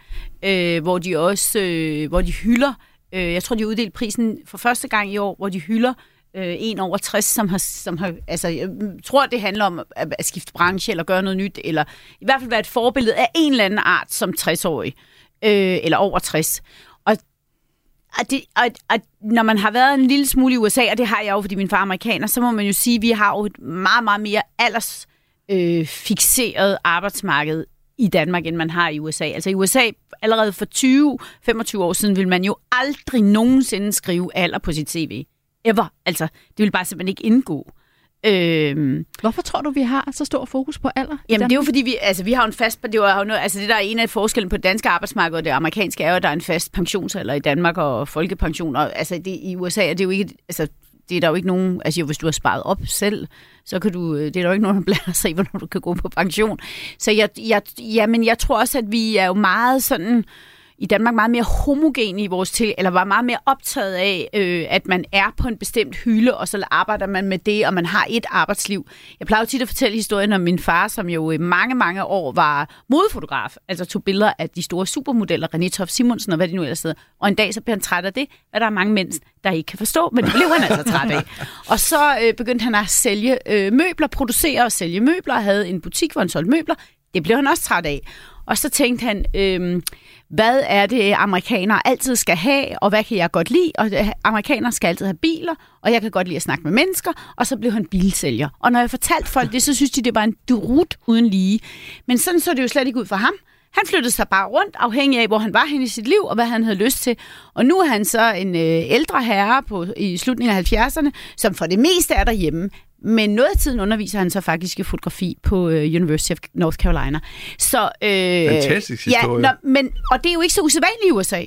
øh, hvor de også, øh, hvor de hylder, øh, jeg tror de har uddelt prisen for første gang i år, hvor de hylder øh, øh, en over 60, som har, som har, altså jeg tror, det handler om at, at skifte branche, eller gøre noget nyt, eller i hvert fald være et forbillede af en eller anden art som 60-årig, øh, eller over 60. Og og, det, og, og når man har været en lille smule i USA, og det har jeg jo, fordi min far er amerikaner, så må man jo sige, at vi har jo et meget, meget mere alders øh, fixeret arbejdsmarked i Danmark, end man har i USA. Altså i USA, allerede for 20-25 år siden, vil man jo aldrig nogensinde skrive alder på sit CV. Ever. Altså, det vil bare simpelthen ikke indgå. Øhm, Hvorfor tror du, vi har så stor fokus på alder? Jamen det er jo fordi, vi, altså, vi har en fast... Det er jo noget, altså det der er en af forskellen på det danske arbejdsmarked og det amerikanske, er jo, at der er en fast pensionsalder i Danmark og folkepension. Og, altså det, i USA er det jo ikke... Altså, det er der jo ikke nogen... Altså jo, hvis du har sparet op selv, så kan du... Det er der jo ikke nogen, der blander sig i, hvornår du kan gå på pension. Så jeg, jeg, jamen, jeg tror også, at vi er jo meget sådan i Danmark meget mere homogen i vores til, eller var meget mere optaget af, øh, at man er på en bestemt hylde, og så arbejder man med det, og man har et arbejdsliv. Jeg plejer jo tit at fortælle historien om min far, som jo i mange, mange år var modefotograf, altså tog billeder af de store supermodeller, René Toft Simonsen og hvad de nu ellers hedder. Og en dag så blev han træt af det, hvad der er mange mænd, der ikke kan forstå, men det blev han altså træt af. Og så øh, begyndte han at sælge øh, møbler, producere og sælge møbler, og havde en butik, hvor han solgte møbler. Det blev han også træt af. Og så tænkte han, øh, hvad er det, amerikanere altid skal have, og hvad kan jeg godt lide? Og øh, amerikanere skal altid have biler, og jeg kan godt lide at snakke med mennesker, og så blev han bilsælger. Og når jeg fortalte folk det, så synes de, det var en durut uden lige. Men sådan så det jo slet ikke ud for ham. Han flyttede sig bare rundt, afhængig af, hvor han var hen i sit liv, og hvad han havde lyst til. Og nu er han så en øh, ældre herre på, i slutningen af 70'erne, som for det meste er derhjemme. Men noget af tiden underviser han så faktisk i fotografi på øh, University of North Carolina. Så, øh, Fantastisk historie. Ja, nå, men, og det er jo ikke så usædvanligt i USA.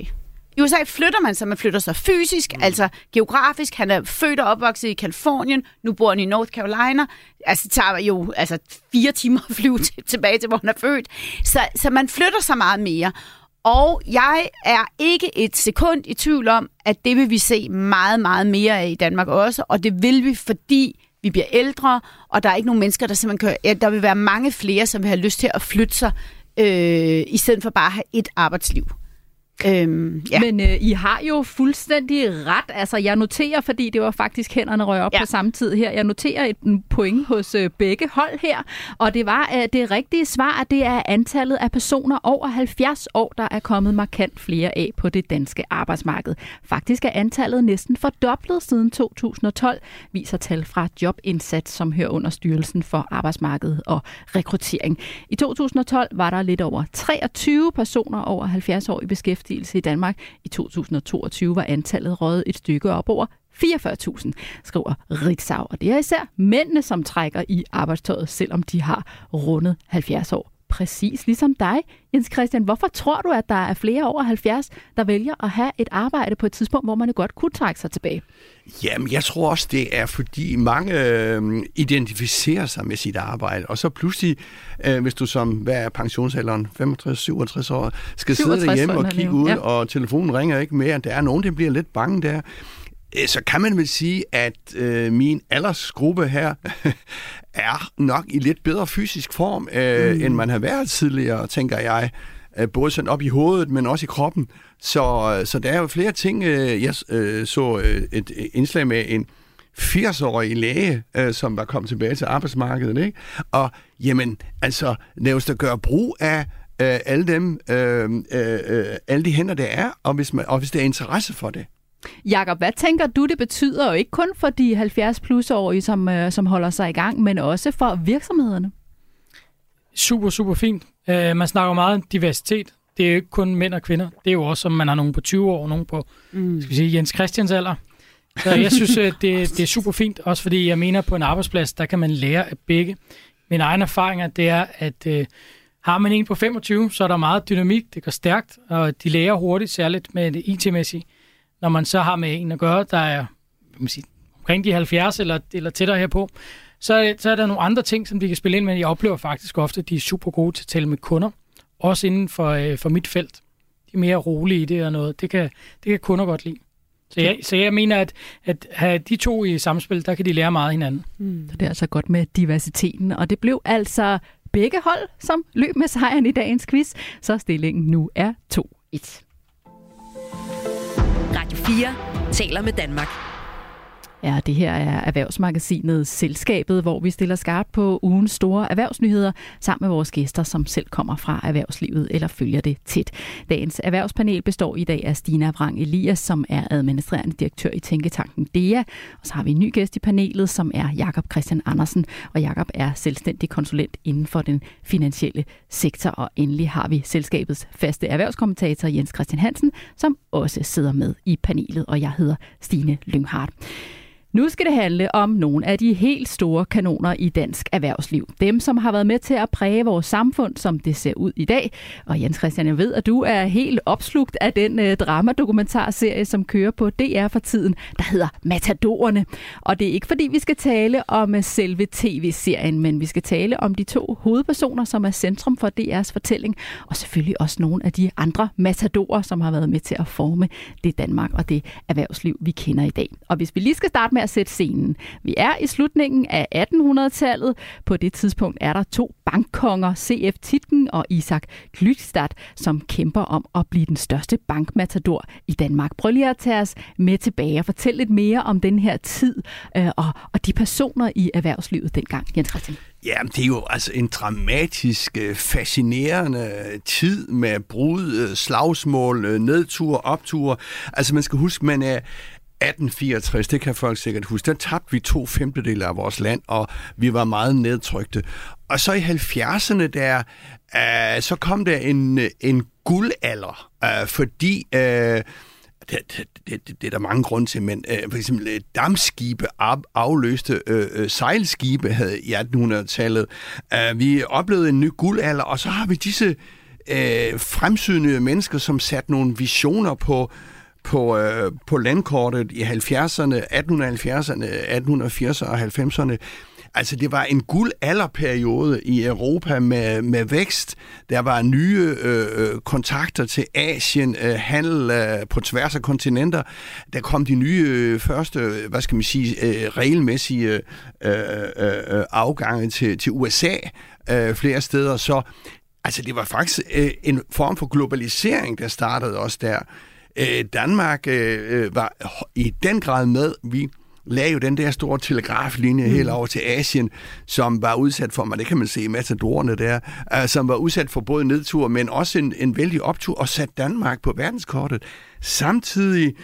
I USA flytter man sig, man flytter sig fysisk, mm. altså geografisk. Han er født og opvokset i Kalifornien, nu bor han i North Carolina. Altså det tager jo altså, fire timer at flyve til, tilbage til, hvor han er født. Så, så man flytter sig meget mere. Og jeg er ikke et sekund i tvivl om, at det vil vi se meget, meget mere af i Danmark også. Og det vil vi, fordi vi bliver ældre, og der er ikke nogen mennesker, der simpelthen kan... Ja, der vil være mange flere, som vil have lyst til at flytte sig, øh, i stedet for bare at have et arbejdsliv. Øhm, ja. Men øh, I har jo fuldstændig ret. Altså, jeg noterer, fordi det var faktisk hænderne røg op Ja. på samme tid her. Jeg noterer et point hos øh, begge hold her. Og det var øh, det rigtige svar, at det er antallet af personer over 70 år, der er kommet markant flere af på det danske arbejdsmarked. Faktisk er antallet næsten fordoblet siden 2012, viser tal fra Jobindsats, som hører under Styrelsen for Arbejdsmarked og Rekruttering. I 2012 var der lidt over 23 personer over 70 år i beskæftigelse i Danmark. I 2022 var antallet røget et stykke op over 44.000, skriver Ritzau. Og det er især mændene, som trækker i arbejdstøjet, selvom de har rundet 70 år. Præcis ligesom dig, Jens Christian. Hvorfor tror du, at der er flere over 70, der vælger at have et arbejde på et tidspunkt, hvor man godt kunne trække sig tilbage? Jamen, jeg tror også, det er, fordi mange øh, identificerer sig med sit arbejde, og så pludselig, øh, hvis du som, hvad er pensionsalderen, 65-67 år, skal sidde 67 derhjemme og kigge ud, Ja. og telefonen ringer ikke mere, der er nogen, der bliver lidt bange der, så kan man vel sige, at øh, min aldersgruppe her er nok i lidt bedre fysisk form, øh, mm. end man har været tidligere, tænker jeg. Øh, Både sådan op i hovedet, men også i kroppen. Så, så der er jo flere ting. øh, Jeg øh, så øh, et indslag med en 80-årig læge, øh, som var kommet tilbage til arbejdsmarkedet. Ikke? Og jamen, altså, lad os da gøre brug af øh, alle dem, øh, øh, øh, alle de hænder, der er, og hvis, man, og hvis der er interesse for det. Jakob, hvad tænker du, det betyder, og ikke kun for de 70-plus-årige, som, øh, som holder sig i gang, men også for virksomhederne? Super, super fint. Uh, man snakker meget om diversitet. Det er jo ikke kun mænd og kvinder. Det er jo også, om man har nogen på 20 år, og nogen på mm. skal vi sige, Jens Christians alder. Så jeg synes, at det, det er super fint, også fordi jeg mener, på en arbejdsplads, der kan man lære af begge. Mine egne erfaringer, det er, at uh, har man en på 25, så er der meget dynamik, det går stærkt, og de lærer hurtigt, særligt med det IT-mæssige. Når man så har med en at gøre, der er man sige, omkring de 70 eller, eller tættere herpå, så, så er der nogle andre ting, som de kan spille ind med. Jeg oplever faktisk ofte, at de er super gode til at tale med kunder. Også inden for, øh, for mit felt. De er mere rolige i det og noget. Det kan, det kan kunder godt lide. Så jeg, så jeg mener, at, at have de to i samspil, der kan de lære meget hinanden. hinanden. Så det er altså godt med diversiteten, og det blev altså begge hold, som løb med sejren i dagens quiz, så stillingen nu er 2-1. Radio 4 taler med Danmark. Ja, det her er Erhvervsmagasinet Selskabet, hvor vi stiller skarpt på ugens store erhvervsnyheder sammen med vores gæster, som selv kommer fra erhvervslivet eller følger det tæt. Dagens erhvervspanel består i dag af Stina Vrang Elias, som er administrerende direktør i Tænketanken DEA. Og så har vi en ny gæst i panelet, som er Jakob Christian Andersen. Og Jakob er selvstændig konsulent inden for den finansielle sektor. Og endelig har vi selskabets faste erhvervskommentator Jens Christian Hansen, som også sidder med i panelet. Og jeg hedder Stine Lynghardt. Nu skal det handle om nogle af de helt store kanoner i dansk erhvervsliv. Dem, som har været med til at præge vores samfund, som det ser ud i dag. Og Jens Christian, jeg ved, at du er helt opslugt af den uh, dramadokumentarserie, som kører på DR for tiden, der hedder Matadorerne. Og det er ikke fordi, vi skal tale om uh, selve tv-serien, men vi skal tale om de to hovedpersoner, som er centrum for DR's fortælling, og selvfølgelig også nogle af de andre matadorer, som har været med til at forme det Danmark og det erhvervsliv, vi kender i dag. Og hvis vi lige skal starte med at sætte scenen. Vi er i slutningen af 1800-tallet. På det tidspunkt er der to bankkonger, C.F. Titken og Isak Glykstad, som kæmper om at blive den største bankmatador i Danmark. Prøv lige at tage os med tilbage og fortælle lidt mere om den her tid øh, og, og de personer i erhvervslivet dengang. Jens Christian. Ja, det er jo altså en dramatisk, øh, fascinerende øh, tid med brud, øh, slagsmål, nedtur, optur. Altså man skal huske, man er 1864, det kan folk sikkert huske, der tabte vi to femtedele af vores land, og vi var meget nedtrykte. Og så i 70'erne der, øh, så kom der en, en guldalder, øh, fordi... Øh, det, det, det, det er der mange grunde til, men øh, for eksempel øh, dammskibe af, afløste øh, øh, sejlskibe havde i 1800-tallet. Øh, vi oplevede en ny guldalder, og så har vi disse øh, fremsynede mennesker, som satte nogle visioner på på, øh, på landkortet i 70'erne, 1870'erne, 1880'erne og 90'erne. Altså, det var en guldalderperiode i Europa med, med vækst. Der var nye øh, øh, kontakter til Asien, øh, handel øh, på tværs af kontinenter. Der kom de nye øh, første, hvad skal man sige, øh, regelmæssige øh, øh, øh, afgange til, til USA øh, flere steder. Så altså, det var faktisk øh, en form for globalisering, der startede også der. Øh, Danmark øh, øh, var i den grad med. Vi lagde jo den der store telegraflinje mm. helt over til Asien, som var udsat for, men det kan man se i matadorerne der, uh, som var udsat for både nedtur, men også en, en vældig optur, og sat Danmark på verdenskortet. Samtidig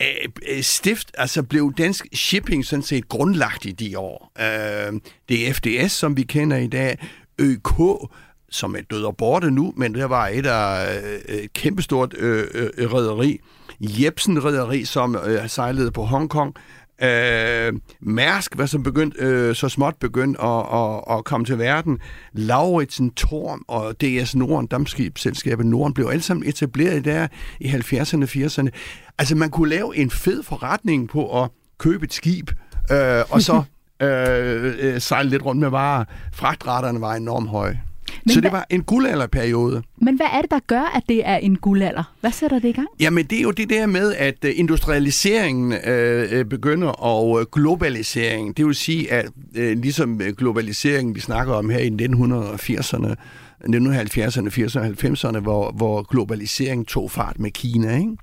uh, stift, altså blev dansk shipping sådan set grundlagt i de år. Uh, det er FDS, som vi kender i dag, ØK, som er død og borte nu, men der var et af øh, et kæmpestort øh, øh, rederi, Jebsen rederi, som øh, sejlede på Hongkong. Øh, Mærsk var så, begyndt, øh, så småt begyndt at, at, at komme til verden. Lauritsen, Torm og DS Norden, dammskibsselskabet Norden, blev alle sammen etableret der i 70'erne og 80'erne. Altså man kunne lave en fed forretning på at købe et skib, øh, og så øh, øh, sejle lidt rundt med varer. Fragtraterne var enormt høje. Men så det var en guldalderperiode. Men hvad er det, der gør, at det er en guldalder? Hvad sætter det i gang? Jamen, det er jo det der med, at øh, industrialiseringen øh, øh, begynder, og øh, globaliseringen, det vil sige, at øh, ligesom globaliseringen, vi snakker om her i 1980'erne, 1970'erne, 80'erne og 90'erne, hvor, hvor globaliseringen tog fart med Kina, ikke?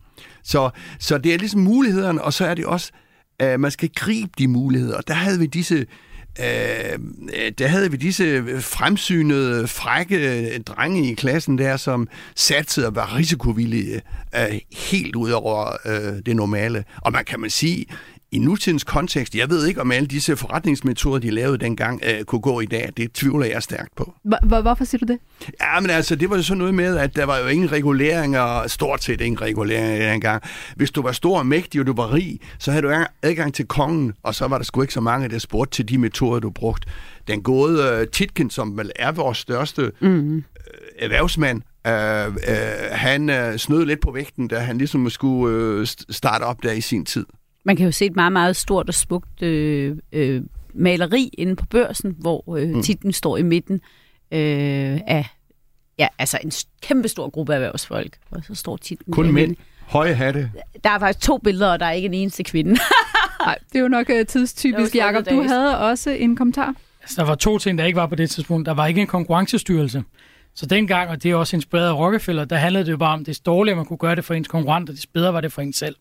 Så, så det er ligesom mulighederne, og så er det også, at man skal gribe de muligheder. Og der havde vi disse øh, der havde vi disse fremsynede, frække drenge i klassen der, som satte og var risikovillige øh, helt ud over øh, det normale. Og man kan man sige, i nutidens kontekst, jeg ved ikke, om alle disse forretningsmetoder, de lavede dengang, øh, kunne gå i dag. Det tvivler jeg stærkt på. Hvorfor siger du det? Ja, men altså, det var jo sådan noget med, at der var jo ingen reguleringer, stort set ingen reguleringer dengang. Hvis du var stor og mægtig, og du var rig, så havde du adgang til kongen, og så var der sgu ikke så mange, der spurgte til de metoder, du brugte. Den gode uh, Titken, som vel er vores største mm. uh, erhvervsmand, Uh, uh, han uh, snød lidt på vægten, da han ligesom skulle uh, starte op der i sin tid. Man kan jo se et meget, meget stort og smukt øh, øh, maleri inde på børsen, hvor øh, mm. titlen står i midten øh, af ja, altså en kæmpe stor gruppe af erhvervsfolk. Og så står titlen Kun mænd. Høje hatte. Der er faktisk to billeder, og der er ikke en eneste kvinde. Nej, det er jo nok uh, tidstypisk, Jacob. Du havde også en kommentar. Altså, der var to ting, der ikke var på det tidspunkt. Der var ikke en konkurrencestyrelse. Så dengang, og det er også inspireret af Rockefeller, der handlede det jo bare om, det dårligere man kunne gøre det for ens konkurrenter, det bedre var det for en selv.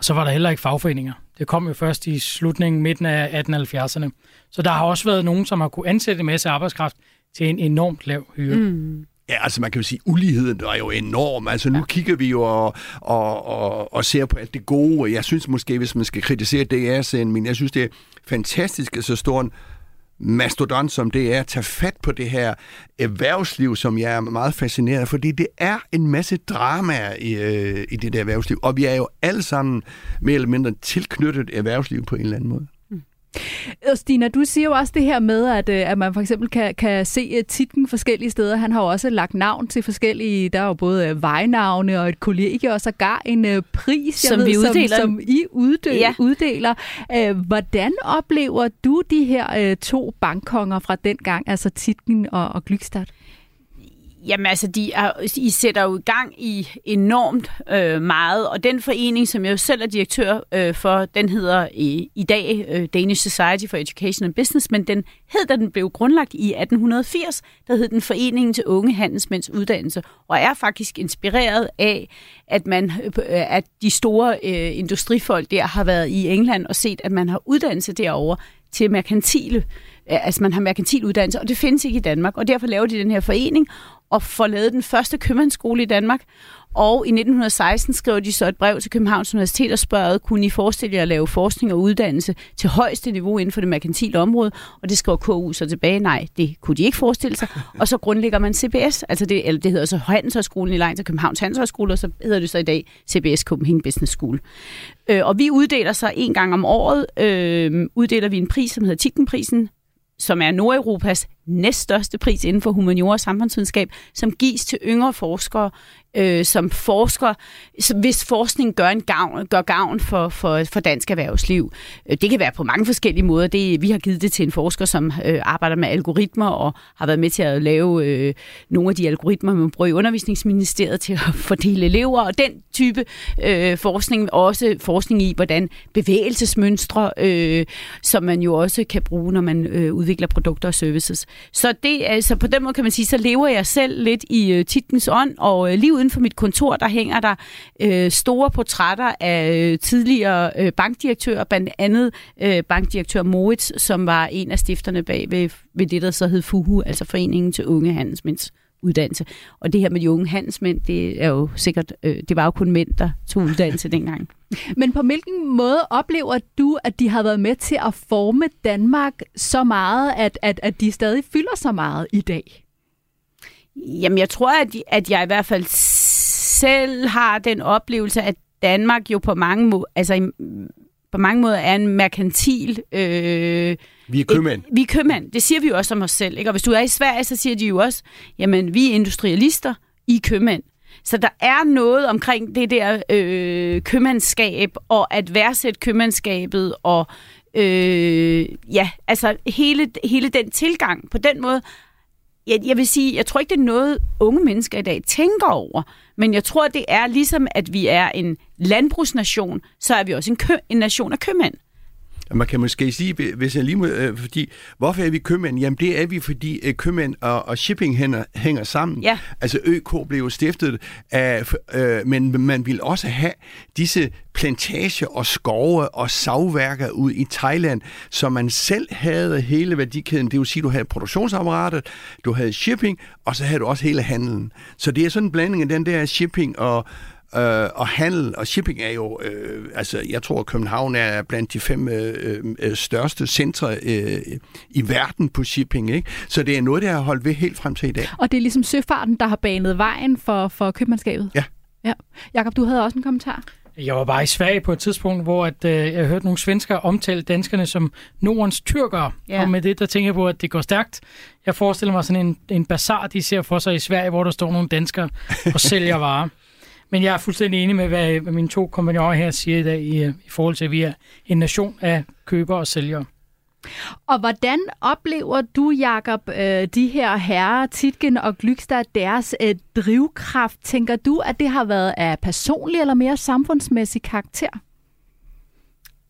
Og så var der heller ikke fagforeninger. Det kom jo først i slutningen, midten af 1870'erne. Så der har også været nogen, som har kunne ansætte en masse arbejdskraft til en enormt lav hyre. Mm. Ja, altså man kan jo sige, at uligheden er jo enorm. Altså nu ja. kigger vi jo og, og, og, og ser på alt det gode. Jeg synes måske, hvis man skal kritisere DR-serien, men jeg synes, det er fantastisk, at så stor en mastodon, som det er, tage fat på det her erhvervsliv, som jeg er meget fascineret af, fordi det er en masse drama i, øh, i det der erhvervsliv, og vi er jo alle sammen mere eller mindre tilknyttet erhvervsliv på en eller anden måde. Og Stina, du siger jo også det her med, at, øh, at man for eksempel kan, kan se øh, titlen forskellige steder. Han har jo også lagt navn til forskellige, der er jo både øh, vejnavne og et kollegie, og sågar en uh, pris, Som jeg ved, vi uddeler. Som, som I uddel, Ja. uddeler. Uh, hvordan oplever du de her uh, to bankkonger fra dengang, altså Titlen og, og Glykstad? Jamen altså, de er, I sætter jo i gang i enormt øh, meget, og den forening, som jeg jo selv er direktør øh, for, den hedder i, i dag øh, Danish Society for Education and Business, men den hed, da den blev grundlagt i 1880, der hed den Foreningen til Unge Handelsmænds Uddannelse, og er faktisk inspireret af, at, man, øh, at de store øh, industrifolk der har været i England og set, at man har uddannelse derovre til merkantile altså man har merkantil uddannelse, og det findes ikke i Danmark, og derfor laver de den her forening, og får lavet den første købmandsskole i Danmark. Og i 1916 skrev de så et brev til Københavns Universitet og spørgede, kunne I forestille jer at lave forskning og uddannelse til højeste niveau inden for det merkantile område? Og det skrev KU så tilbage, nej, det kunne de ikke forestille sig. Og så grundlægger man CBS, altså det, eller det hedder så Handelshøjskolen i Lejen til Københavns Handelshøjskole, og så hedder det så i dag CBS Copenhagen Business School. Øh, og vi uddeler så en gang om året, øh, uddeler vi en pris, som hedder Tittenprisen, som er Nordeuropas næststørste pris inden for humaniora og samfundsvidenskab, som gives til yngre forskere, øh, som forsker, hvis forskning gør, en gavn, gør gavn for, for, for dansk erhvervsliv. Øh, det kan være på mange forskellige måder. Det, vi har givet det til en forsker, som øh, arbejder med algoritmer og har været med til at lave øh, nogle af de algoritmer, man bruger i undervisningsministeriet til at fordele elever, og den type øh, forskning, også forskning i, hvordan bevægelsesmønstre, øh, som man jo også kan bruge, når man øh, udvikler produkter og services. Så, det, altså, på den måde kan man sige, så lever jeg selv lidt i øh, titlens ånd, og øh, lige uden for mit kontor, der hænger der øh, store portrætter af øh, tidligere øh, bankdirektører, blandt andet øh, bankdirektør Moritz, som var en af stifterne bag ved, ved det, der så hed FUHU, altså Foreningen til Unge Handelsmænds uddannelse. Og det her med de unge handelsmænd, det er jo sikkert, øh, det var jo kun mænd, der tog uddannelse dengang. Men på hvilken måde oplever du, at de har været med til at forme Danmark så meget, at, at, at de stadig fylder så meget i dag? Jamen, jeg tror, at, at jeg i hvert fald selv har den oplevelse, at Danmark jo på mange måder, altså i, på mange måder er en merkantil... Øh, Vi er købmænd. Et, vi er købmænd. Det siger vi jo også om os selv. Ikke? Og hvis du er i Sverige, så siger de jo også, jamen, vi er industrialister, I er købmænd. Så der er noget omkring det der øh, købmandskab, og at værdsætte købmandskabet, og øh, ja, altså hele, hele den tilgang. På den måde jeg, jeg vil sige, jeg tror ikke, det er noget, unge mennesker i dag tænker over. Men jeg tror, det er ligesom, at vi er en landbrugsnation, så er vi også en, kø, en nation af købmænd. Man kan måske sige, hvis jeg lige må, øh, fordi, hvorfor er vi købmænd? Jamen det er vi, fordi øh, købmænd og, og shipping hænger, hænger sammen. Ja. Altså ØK blev jo stiftet af, øh, men man ville også have disse plantager og skove og savværker ud i Thailand, så man selv havde hele værdikæden. Det vil sige, du havde produktionsapparatet, du havde shipping, og så havde du også hele handelen. Så det er sådan en blanding af den der shipping og Øh, og handel og shipping er jo, øh, altså jeg tror, at København er blandt de fem øh, øh, største centre øh, i verden på shipping. Ikke? Så det er noget, der har holdt ved helt frem til i dag. Og det er ligesom søfarten, der har banet vejen for, for købmandskabet? Ja. ja. Jakob, du havde også en kommentar. Jeg var bare i Sverige på et tidspunkt, hvor at, øh, jeg hørte nogle svensker omtale danskerne som Nordens tyrkere. Ja. Og med det, der tænker jeg på, at det går stærkt. Jeg forestiller mig sådan en, en bazar, de ser for sig i Sverige, hvor der står nogle danskere og sælger varer. Men jeg er fuldstændig enig med, hvad, hvad mine to kompagnoner her siger i dag, i, i forhold til, at vi er en nation af købere og sælgere. Og hvordan oplever du, Jakob, øh, de her herrer, Titgen og Glykstad, deres øh, drivkraft? Tænker du, at det har været af personlig eller mere samfundsmæssig karakter?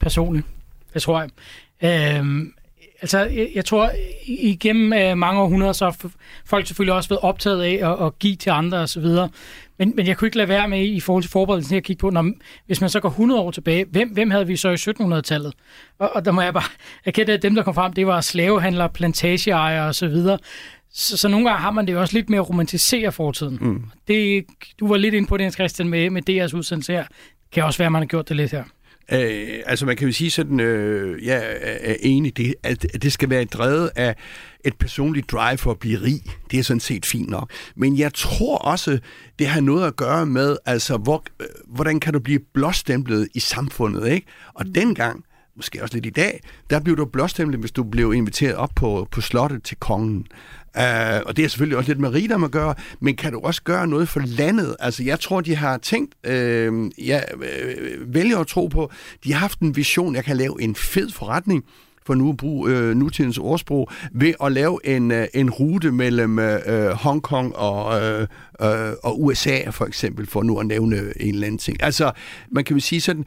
Personligt, det tror jeg. Øhm, altså, jeg, jeg tror, igennem øh, mange århundreder, så har folk selvfølgelig også været optaget af at, at give til andre osv. Men, men jeg kunne ikke lade være med i forhold til forberedelsen at kigge på, når, hvis man så går 100 år tilbage, hvem, hvem havde vi så i 1700-tallet? Og, og der må jeg bare erkende, at dem, der kom frem, det var slavehandlere, plantageejere osv. Så, så, så nogle gange har man det jo også lidt mere at romantisere fortiden. Mm. Det, du var lidt inde på det, Christian, med, med DR's udsendelse her. Det kan også være, at man har gjort det lidt her. Øh, altså man kan jo sige sådan, øh, jeg er enig, det, at det skal være drevet af et personligt drive for at blive rig. Det er sådan set fint nok. Men jeg tror også, det har noget at gøre med, altså, hvor, øh, hvordan kan du blive blåstemplet i samfundet, ikke? Og mm. dengang, måske også lidt i dag, der blev du blåstemplet, hvis du blev inviteret op på, på slottet til kongen. Uh, og det er selvfølgelig også lidt med rigdom at gøre, men kan du også gøre noget for landet? Altså, jeg tror, de har tænkt, uh, jeg uh, vælger at tro på, de har haft en vision, jeg kan lave en fed forretning, for nu at bruge øh, nutidens ordsprog, ved at lave en, øh, en rute mellem øh, Hongkong og, øh, øh, og USA, for eksempel, for nu at nævne en eller anden ting. Altså, man kan jo sige sådan,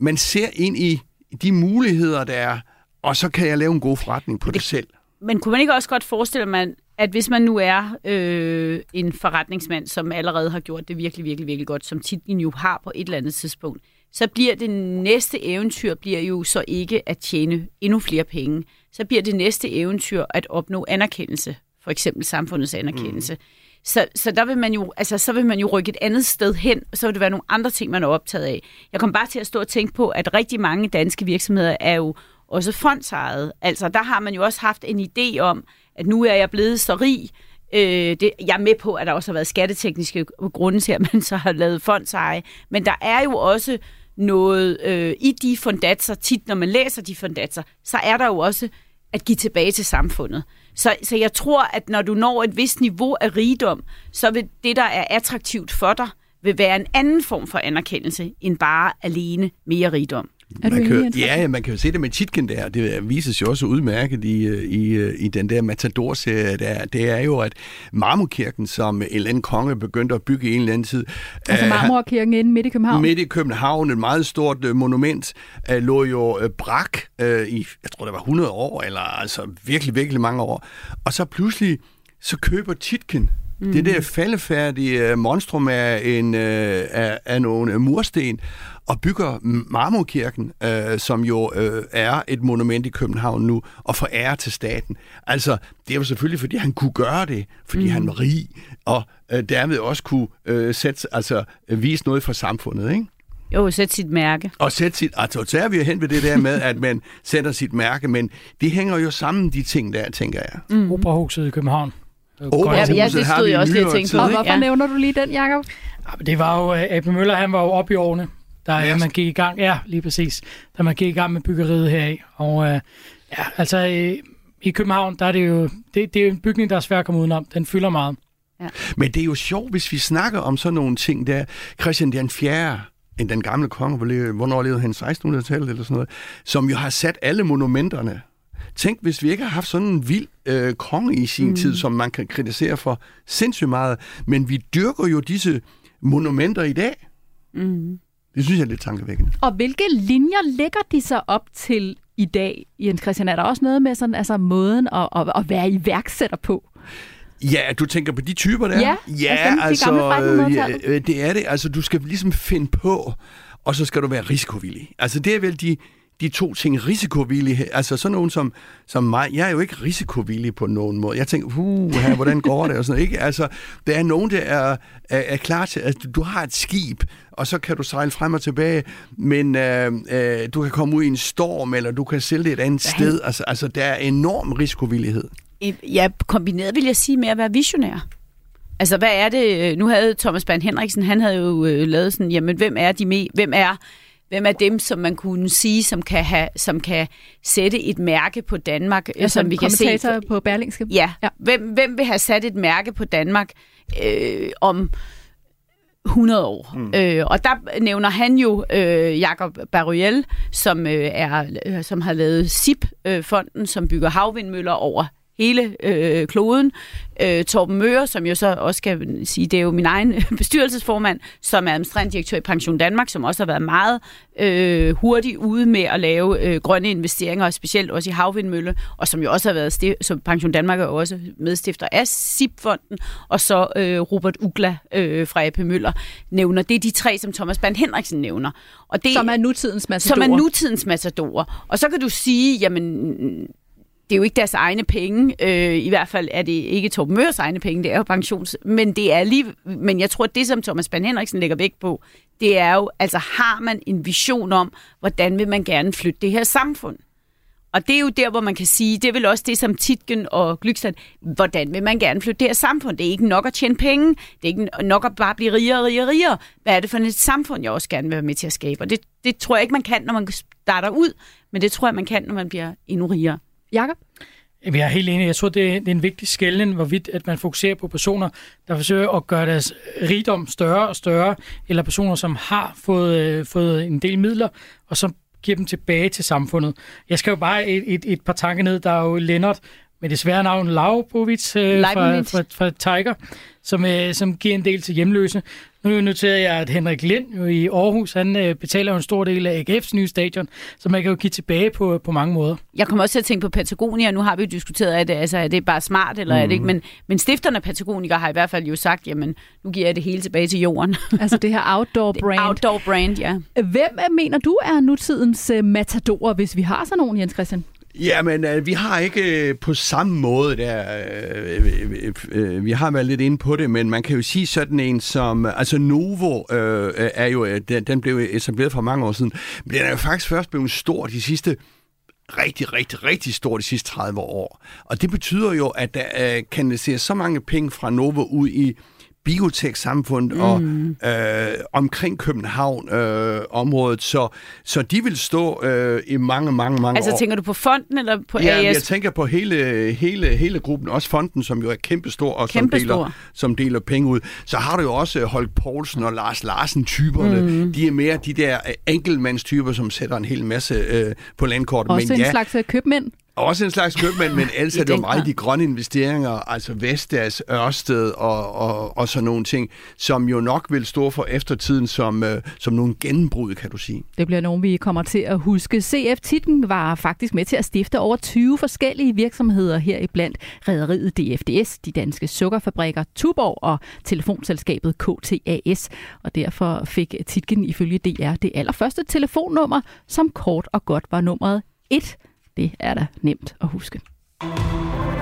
man ser ind i de muligheder, der er, og så kan jeg lave en god forretning på det, det selv. Men kunne man ikke også godt forestille man, at hvis man nu er øh, en forretningsmand, som allerede har gjort det virkelig, virkelig, virkelig godt, som titlen jo har på et eller andet tidspunkt, så bliver det næste eventyr bliver jo så ikke at tjene endnu flere penge. Så bliver det næste eventyr at opnå anerkendelse, for eksempel samfundets anerkendelse. Mm. Så, så der vil man jo, altså, så vil man jo rykke et andet sted hen, og så vil det være nogle andre ting, man er optaget af. Jeg kom bare til at stå og tænke på, at rigtig mange danske virksomheder er jo også fondsejet. Altså, der har man jo også haft en idé om, at nu er jeg blevet så rig. Øh, det, jeg er med på, at der også har været skattetekniske grunde til, at man så har lavet fondseje. Men der er jo også noget øh, i de fondatser, tit når man læser de fondatser, så er der jo også at give tilbage til samfundet. Så, så jeg tror, at når du når et vist niveau af rigdom, så vil det, der er attraktivt for dig, vil være en anden form for anerkendelse, end bare alene mere rigdom. Er du man enig, ja, man kan jo se det med Titken der. Det vises jo også udmærket i, i, i den der Matador-serie. Der. Det er jo, at Marmorkirken, som en eller anden konge begyndte at bygge i en eller anden tid... Altså uh, Marmorkirken inde midt i København? Midt i København, et meget stort monument, uh, lå jo brak i, jeg tror det var 100 år, eller altså virkelig, virkelig mange år. Og så pludselig, så køber Titken Mm. Det der faldefærdige monstrum af, en, af, af nogle mursten, og bygger Marmorkirken, øh, som jo øh, er et monument i København nu, og forærer til staten. Altså, det er jo selvfølgelig, fordi han kunne gøre det, fordi mm. han var rig, og øh, dermed også kunne øh, sætte, altså, vise noget for samfundet, ikke? Jo, sætte sit mærke. Og sætte sit, altså så er vi jo hen ved det der med, at man sætter sit mærke, men det hænger jo sammen, de ting der, tænker jeg. Mm. Operahuset i København. Operahuset ja, det stod jeg også lige og tænkte på. Og hvorfor ja. nævner du lige den, Jacob? Ja, det var jo, A.P. Møller, han var jo oppe i årene, der ja, man gik i gang, ja, lige præcis, da man gik i gang med byggeriet heraf. Og øh, ja, altså øh, i København, der er det jo, det, det er en bygning, der er svært at komme udenom. Den fylder meget. Ja. Men det er jo sjovt, hvis vi snakker om sådan nogle ting der. Christian den 4., end den gamle konge, hvornår levede han 1600-tallet eller sådan noget, som jo har sat alle monumenterne. Tænk, hvis vi ikke har haft sådan en vild øh, konge i sin mm. tid, som man kan kritisere for sindssygt meget, men vi dyrker jo disse monumenter i dag. Mm. Det synes jeg er lidt tankevækkende. Og hvilke linjer lægger de så op til i dag, Jens Christian? Er der også noget med sådan, altså måden at, at, at være iværksætter på? Ja, du tænker på de typer der? Ja, ja altså, altså øh, det er det. Altså, du skal ligesom finde på, og så skal du være risikovillig. Altså, det er vel de, de to ting, risikovillighed, altså sådan nogen som, som mig, jeg er jo ikke risikovillig på nogen måde. Jeg tænker, uh, her, hvordan går det? Og sådan ikke? Altså, der er nogen, der er, er, er klar til, at du har et skib, og så kan du sejle frem og tilbage, men øh, øh, du kan komme ud i en storm, eller du kan sælge det et andet ja. sted. Altså, altså, der er enorm risikovillighed. Ja, kombineret vil jeg sige med at være visionær. Altså, hvad er det? Nu havde Thomas Band Henriksen, han havde jo øh, lavet sådan, jamen, hvem er de med, hvem er Hvem er dem, som man kunne sige, som kan, have, som kan sætte et mærke på Danmark? Ja, som vi kan se på Berlingske. Ja. ja. Hvem, hvem vil have sat et mærke på Danmark øh, om 100 år. Mm. Øh, og der nævner han jo øh, Jakob Baruel, som øh, er som har lavet SIP-fonden, øh, som bygger havvindmøller over hele øh, kloden. Øh, Torben Møre, som jo så også kan sige, det er jo min egen bestyrelsesformand, som er administrerende direktør i Pension Danmark, som også har været meget øh, hurtigt ude med at lave øh, grønne investeringer, specielt også i havvindmølle, og som jo også har været, stif- som Pension Danmark er også medstifter af SIP-fonden, og så øh, Robert Ugla øh, fra AP Møller nævner. Det er de tre, som Thomas Band Henriksen nævner. Og det, som er nutidens matadorer. Som er nutidens matadorer. Og så kan du sige, jamen det er jo ikke deres egne penge. Øh, I hvert fald er det ikke Torben Møres egne penge, det er jo pensions... Men, det er lige, men jeg tror, at det, som Thomas Ban Henriksen lægger vægt på, det er jo, altså har man en vision om, hvordan vil man gerne flytte det her samfund? Og det er jo der, hvor man kan sige, det er vel også det, som Titgen og Glykstad, hvordan vil man gerne flytte det her samfund? Det er ikke nok at tjene penge, det er ikke nok at bare blive rigere og rigere og rigere. Hvad er det for et samfund, jeg også gerne vil være med til at skabe? Og det, det tror jeg ikke, man kan, når man starter ud, men det tror jeg, man kan, når man bliver endnu rigere. Jakob? Jeg er helt enig. Jeg tror, det er, det er en vigtig skælden, hvorvidt at man fokuserer på personer, der forsøger at gøre deres rigdom større og større, eller personer, som har fået, øh, fået en del midler, og som giver dem tilbage til samfundet. Jeg skal jo bare et, et, et par tanker ned. Der er jo Lennart med det svære navn Lavbovic øh, fra, fra, fra Tiger, som, øh, som giver en del til hjemløse. Nu noterer jeg, at Henrik Lind jo i Aarhus, han øh, betaler jo en stor del af AGF's nye stadion, så man kan jo give tilbage på, på mange måder. Jeg kommer også til at tænke på Patagonia. Nu har vi jo diskuteret, at det, altså, er det bare smart, eller mm. er det ikke? Mhm. Men, men stifterne af Patagonia har i hvert fald jo sagt, jamen, nu giver jeg det hele tilbage til jorden. Altså det her outdoor brand. outdoor brand, ja. Hvem mener du er nutidens uh, matador, hvis vi har sådan nogen, Jens Christian? Ja, men øh, vi har ikke øh, på samme måde der, øh øh, øh, øh, øh, vi har været lidt inde på det, men man kan jo sige sådan en som, altså Novo øh, øh, er jo, øh, den, den blev etableret for mange år siden, men den er jo faktisk først blevet stor de sidste rigtig, rigtig, rigtig stor de sidste 30 år. Og det betyder jo, at der øh, kanaliseres så mange penge fra Novo ud i biotech-samfundet mm. og øh, omkring København-området, øh, så, så de vil stå øh, i mange, mange, mange altså, år. Altså tænker du på fonden eller på ja, AS? jeg tænker på hele, hele, hele gruppen, også fonden, som jo er kæmpestor og Kæmpe som, deler, som deler penge ud. Så har du jo også Holk Poulsen og Lars Larsen-typerne. Mm. De er mere de der enkeltmandstyper, som sætter en hel masse øh, på landkortet. Også Men en ja, slags øh, købmænd. Også en slags købmand, men ellers er det jo meget de grønne investeringer, altså Vestas, Ørsted og, og, og sådan nogle ting, som jo nok vil stå for eftertiden som, øh, som nogle gennembrud, kan du sige. Det bliver nogen, vi kommer til at huske. CF Titten var faktisk med til at stifte over 20 forskellige virksomheder her i blandt Rederiet DFDS, de danske sukkerfabrikker Tuborg og telefonselskabet KTAS. Og derfor fik Titgen ifølge DR det allerførste telefonnummer, som kort og godt var nummeret 1 det er da nemt at huske.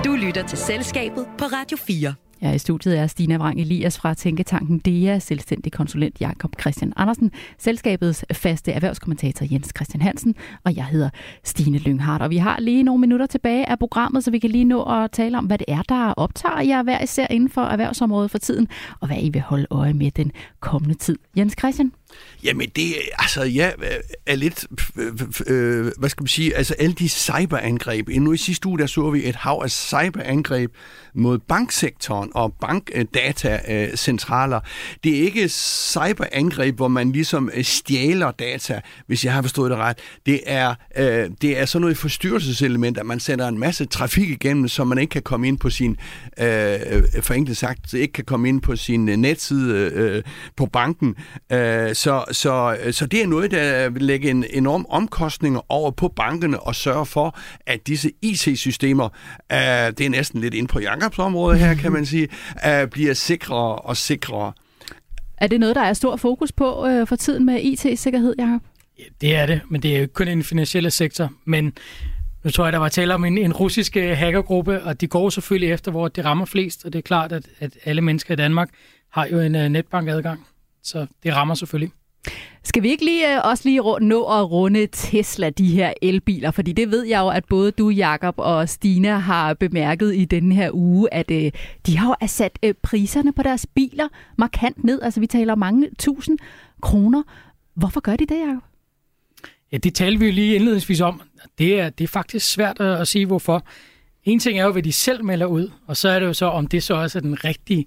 Du lytter til Selskabet på Radio 4. Ja, i studiet er Stina Vrang Elias fra Tænketanken DEA, selvstændig konsulent Jakob Christian Andersen, selskabets faste erhvervskommentator Jens Christian Hansen, og jeg hedder Stine Lynghardt. Og vi har lige nogle minutter tilbage af programmet, så vi kan lige nå at tale om, hvad det er, der optager jer hver især inden for erhvervsområdet for tiden, og hvad I vil holde øje med den kommende tid. Jens Christian? Jamen det, altså ja, er lidt, øh, hvad skal man sige, altså alle de cyberangreb. Nu i sidste uge, der så vi et hav af cyberangreb mod banksektoren og bankdatacentraler. Det er ikke cyberangreb, hvor man ligesom øh, stjæler data, hvis jeg har forstået det ret. Det er, øh, det er sådan noget forstyrrelseselement, at man sender en masse trafik igennem, så man ikke kan komme ind på sin, øh, øh for enkelt sagt, ikke kan komme ind på sin øh, netside øh, på banken. Øh, så, så, så det er noget, der vil lægge en enorm omkostninger over på bankerne og sørge for, at disse IT-systemer, øh, det er næsten lidt ind på Jakobs område her, kan man sige, øh, bliver sikrere og sikrere. Er det noget, der er stor fokus på øh, for tiden med IT-sikkerhed, Jacob? Ja, det er det, men det er jo ikke kun i den finansielle sektor. Men nu tror jeg, der var tale om en, en russisk øh, hackergruppe, og de går selvfølgelig efter, hvor det rammer flest, og det er klart, at, at alle mennesker i Danmark har jo en uh, netbankadgang. Så det rammer selvfølgelig. Skal vi ikke lige, også lige nå at runde Tesla, de her elbiler? Fordi det ved jeg jo, at både du, Jakob og Stina har bemærket i denne her uge, at øh, de har jo sat øh, priserne på deres biler markant ned. Altså vi taler mange tusind kroner. Hvorfor gør de det, Jacob? Ja, det talte vi jo lige indledningsvis om. Det er, det er faktisk svært at, at sige, hvorfor. En ting er jo, hvad de selv melder ud, og så er det jo så, om det så også er den rigtige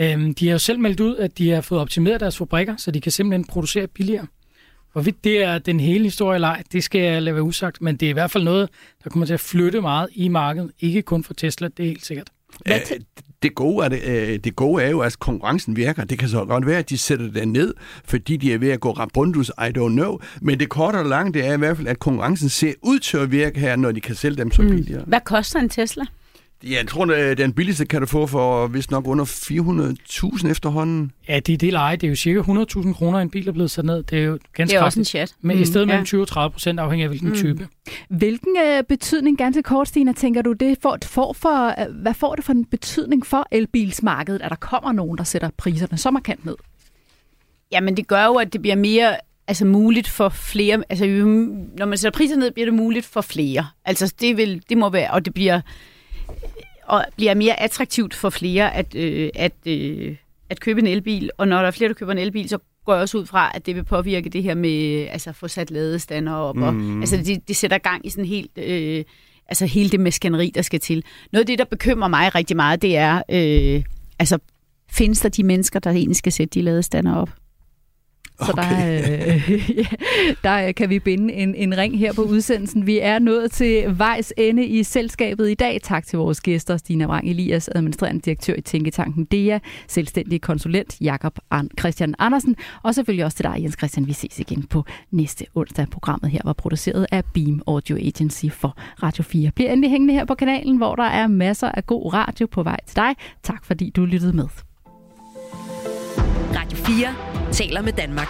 Øhm, de har jo selv meldt ud, at de har fået optimeret deres fabrikker, så de kan simpelthen producere billigere. Hvorvidt det er den hele historie eller ej, det skal jeg lade være usagt, men det er i hvert fald noget, der kommer til at flytte meget i markedet, ikke kun for Tesla, det er helt sikkert. Æh, det gode, er det, det gode er jo, at konkurrencen virker. Det kan så godt være, at de sætter det ned, fordi de er ved at gå rabundus, I don't know. Men det korte og lange, det er i hvert fald, at konkurrencen ser ud til at virke her, når de kan sælge dem som mm. billigere. Hvad koster en Tesla? Ja, jeg tror, at den billigste kan du få for vist nok under 400.000 efterhånden. Ja, det er det leje. Det er jo cirka 100.000 kroner, en bil er blevet sat ned. Det er jo ganske Det er også en chat. Men i stedet Mm, mellem ja. 20 og 30 procent, afhængig af hvilken Mm. type. Hvilken øh, betydning, ganske kort, Stina, tænker du, det får, får for, øh, hvad får det for en betydning for elbilsmarkedet, at der kommer nogen, der sætter priserne så markant ned? Jamen, det gør jo, at det bliver mere altså, muligt for flere. Altså, når man sætter priser ned, bliver det muligt for flere. Altså, det, vil, det må være, og det bliver, og bliver mere attraktivt for flere at, øh, at, øh, at købe en elbil. Og når der er flere, der køber en elbil, så går jeg også ud fra, at det vil påvirke det her med altså, få sat ladestander op. Mm. Og, altså, det, det sætter gang i sådan helt... Øh, altså hele det maskineri, der skal til. Noget af det, der bekymrer mig rigtig meget, det er, øh, altså, findes der de mennesker, der egentlig skal sætte de ladestander op? Så der, øh, ja, der kan vi binde en, en ring her på udsendelsen. Vi er nået til vejs ende i selskabet i dag. Tak til vores gæster, Stina Wang Elias, administrerende direktør i Tænketanken DEA, selvstændig konsulent Jakob An- Christian Andersen, og selvfølgelig også til dig, Jens Christian. Vi ses igen på næste onsdag. Programmet her var produceret af Beam Audio Agency for Radio 4. Bliv endelig hængende her på kanalen, hvor der er masser af god radio på vej til dig. Tak fordi du lyttede med. Radio 4 taler med Danmark.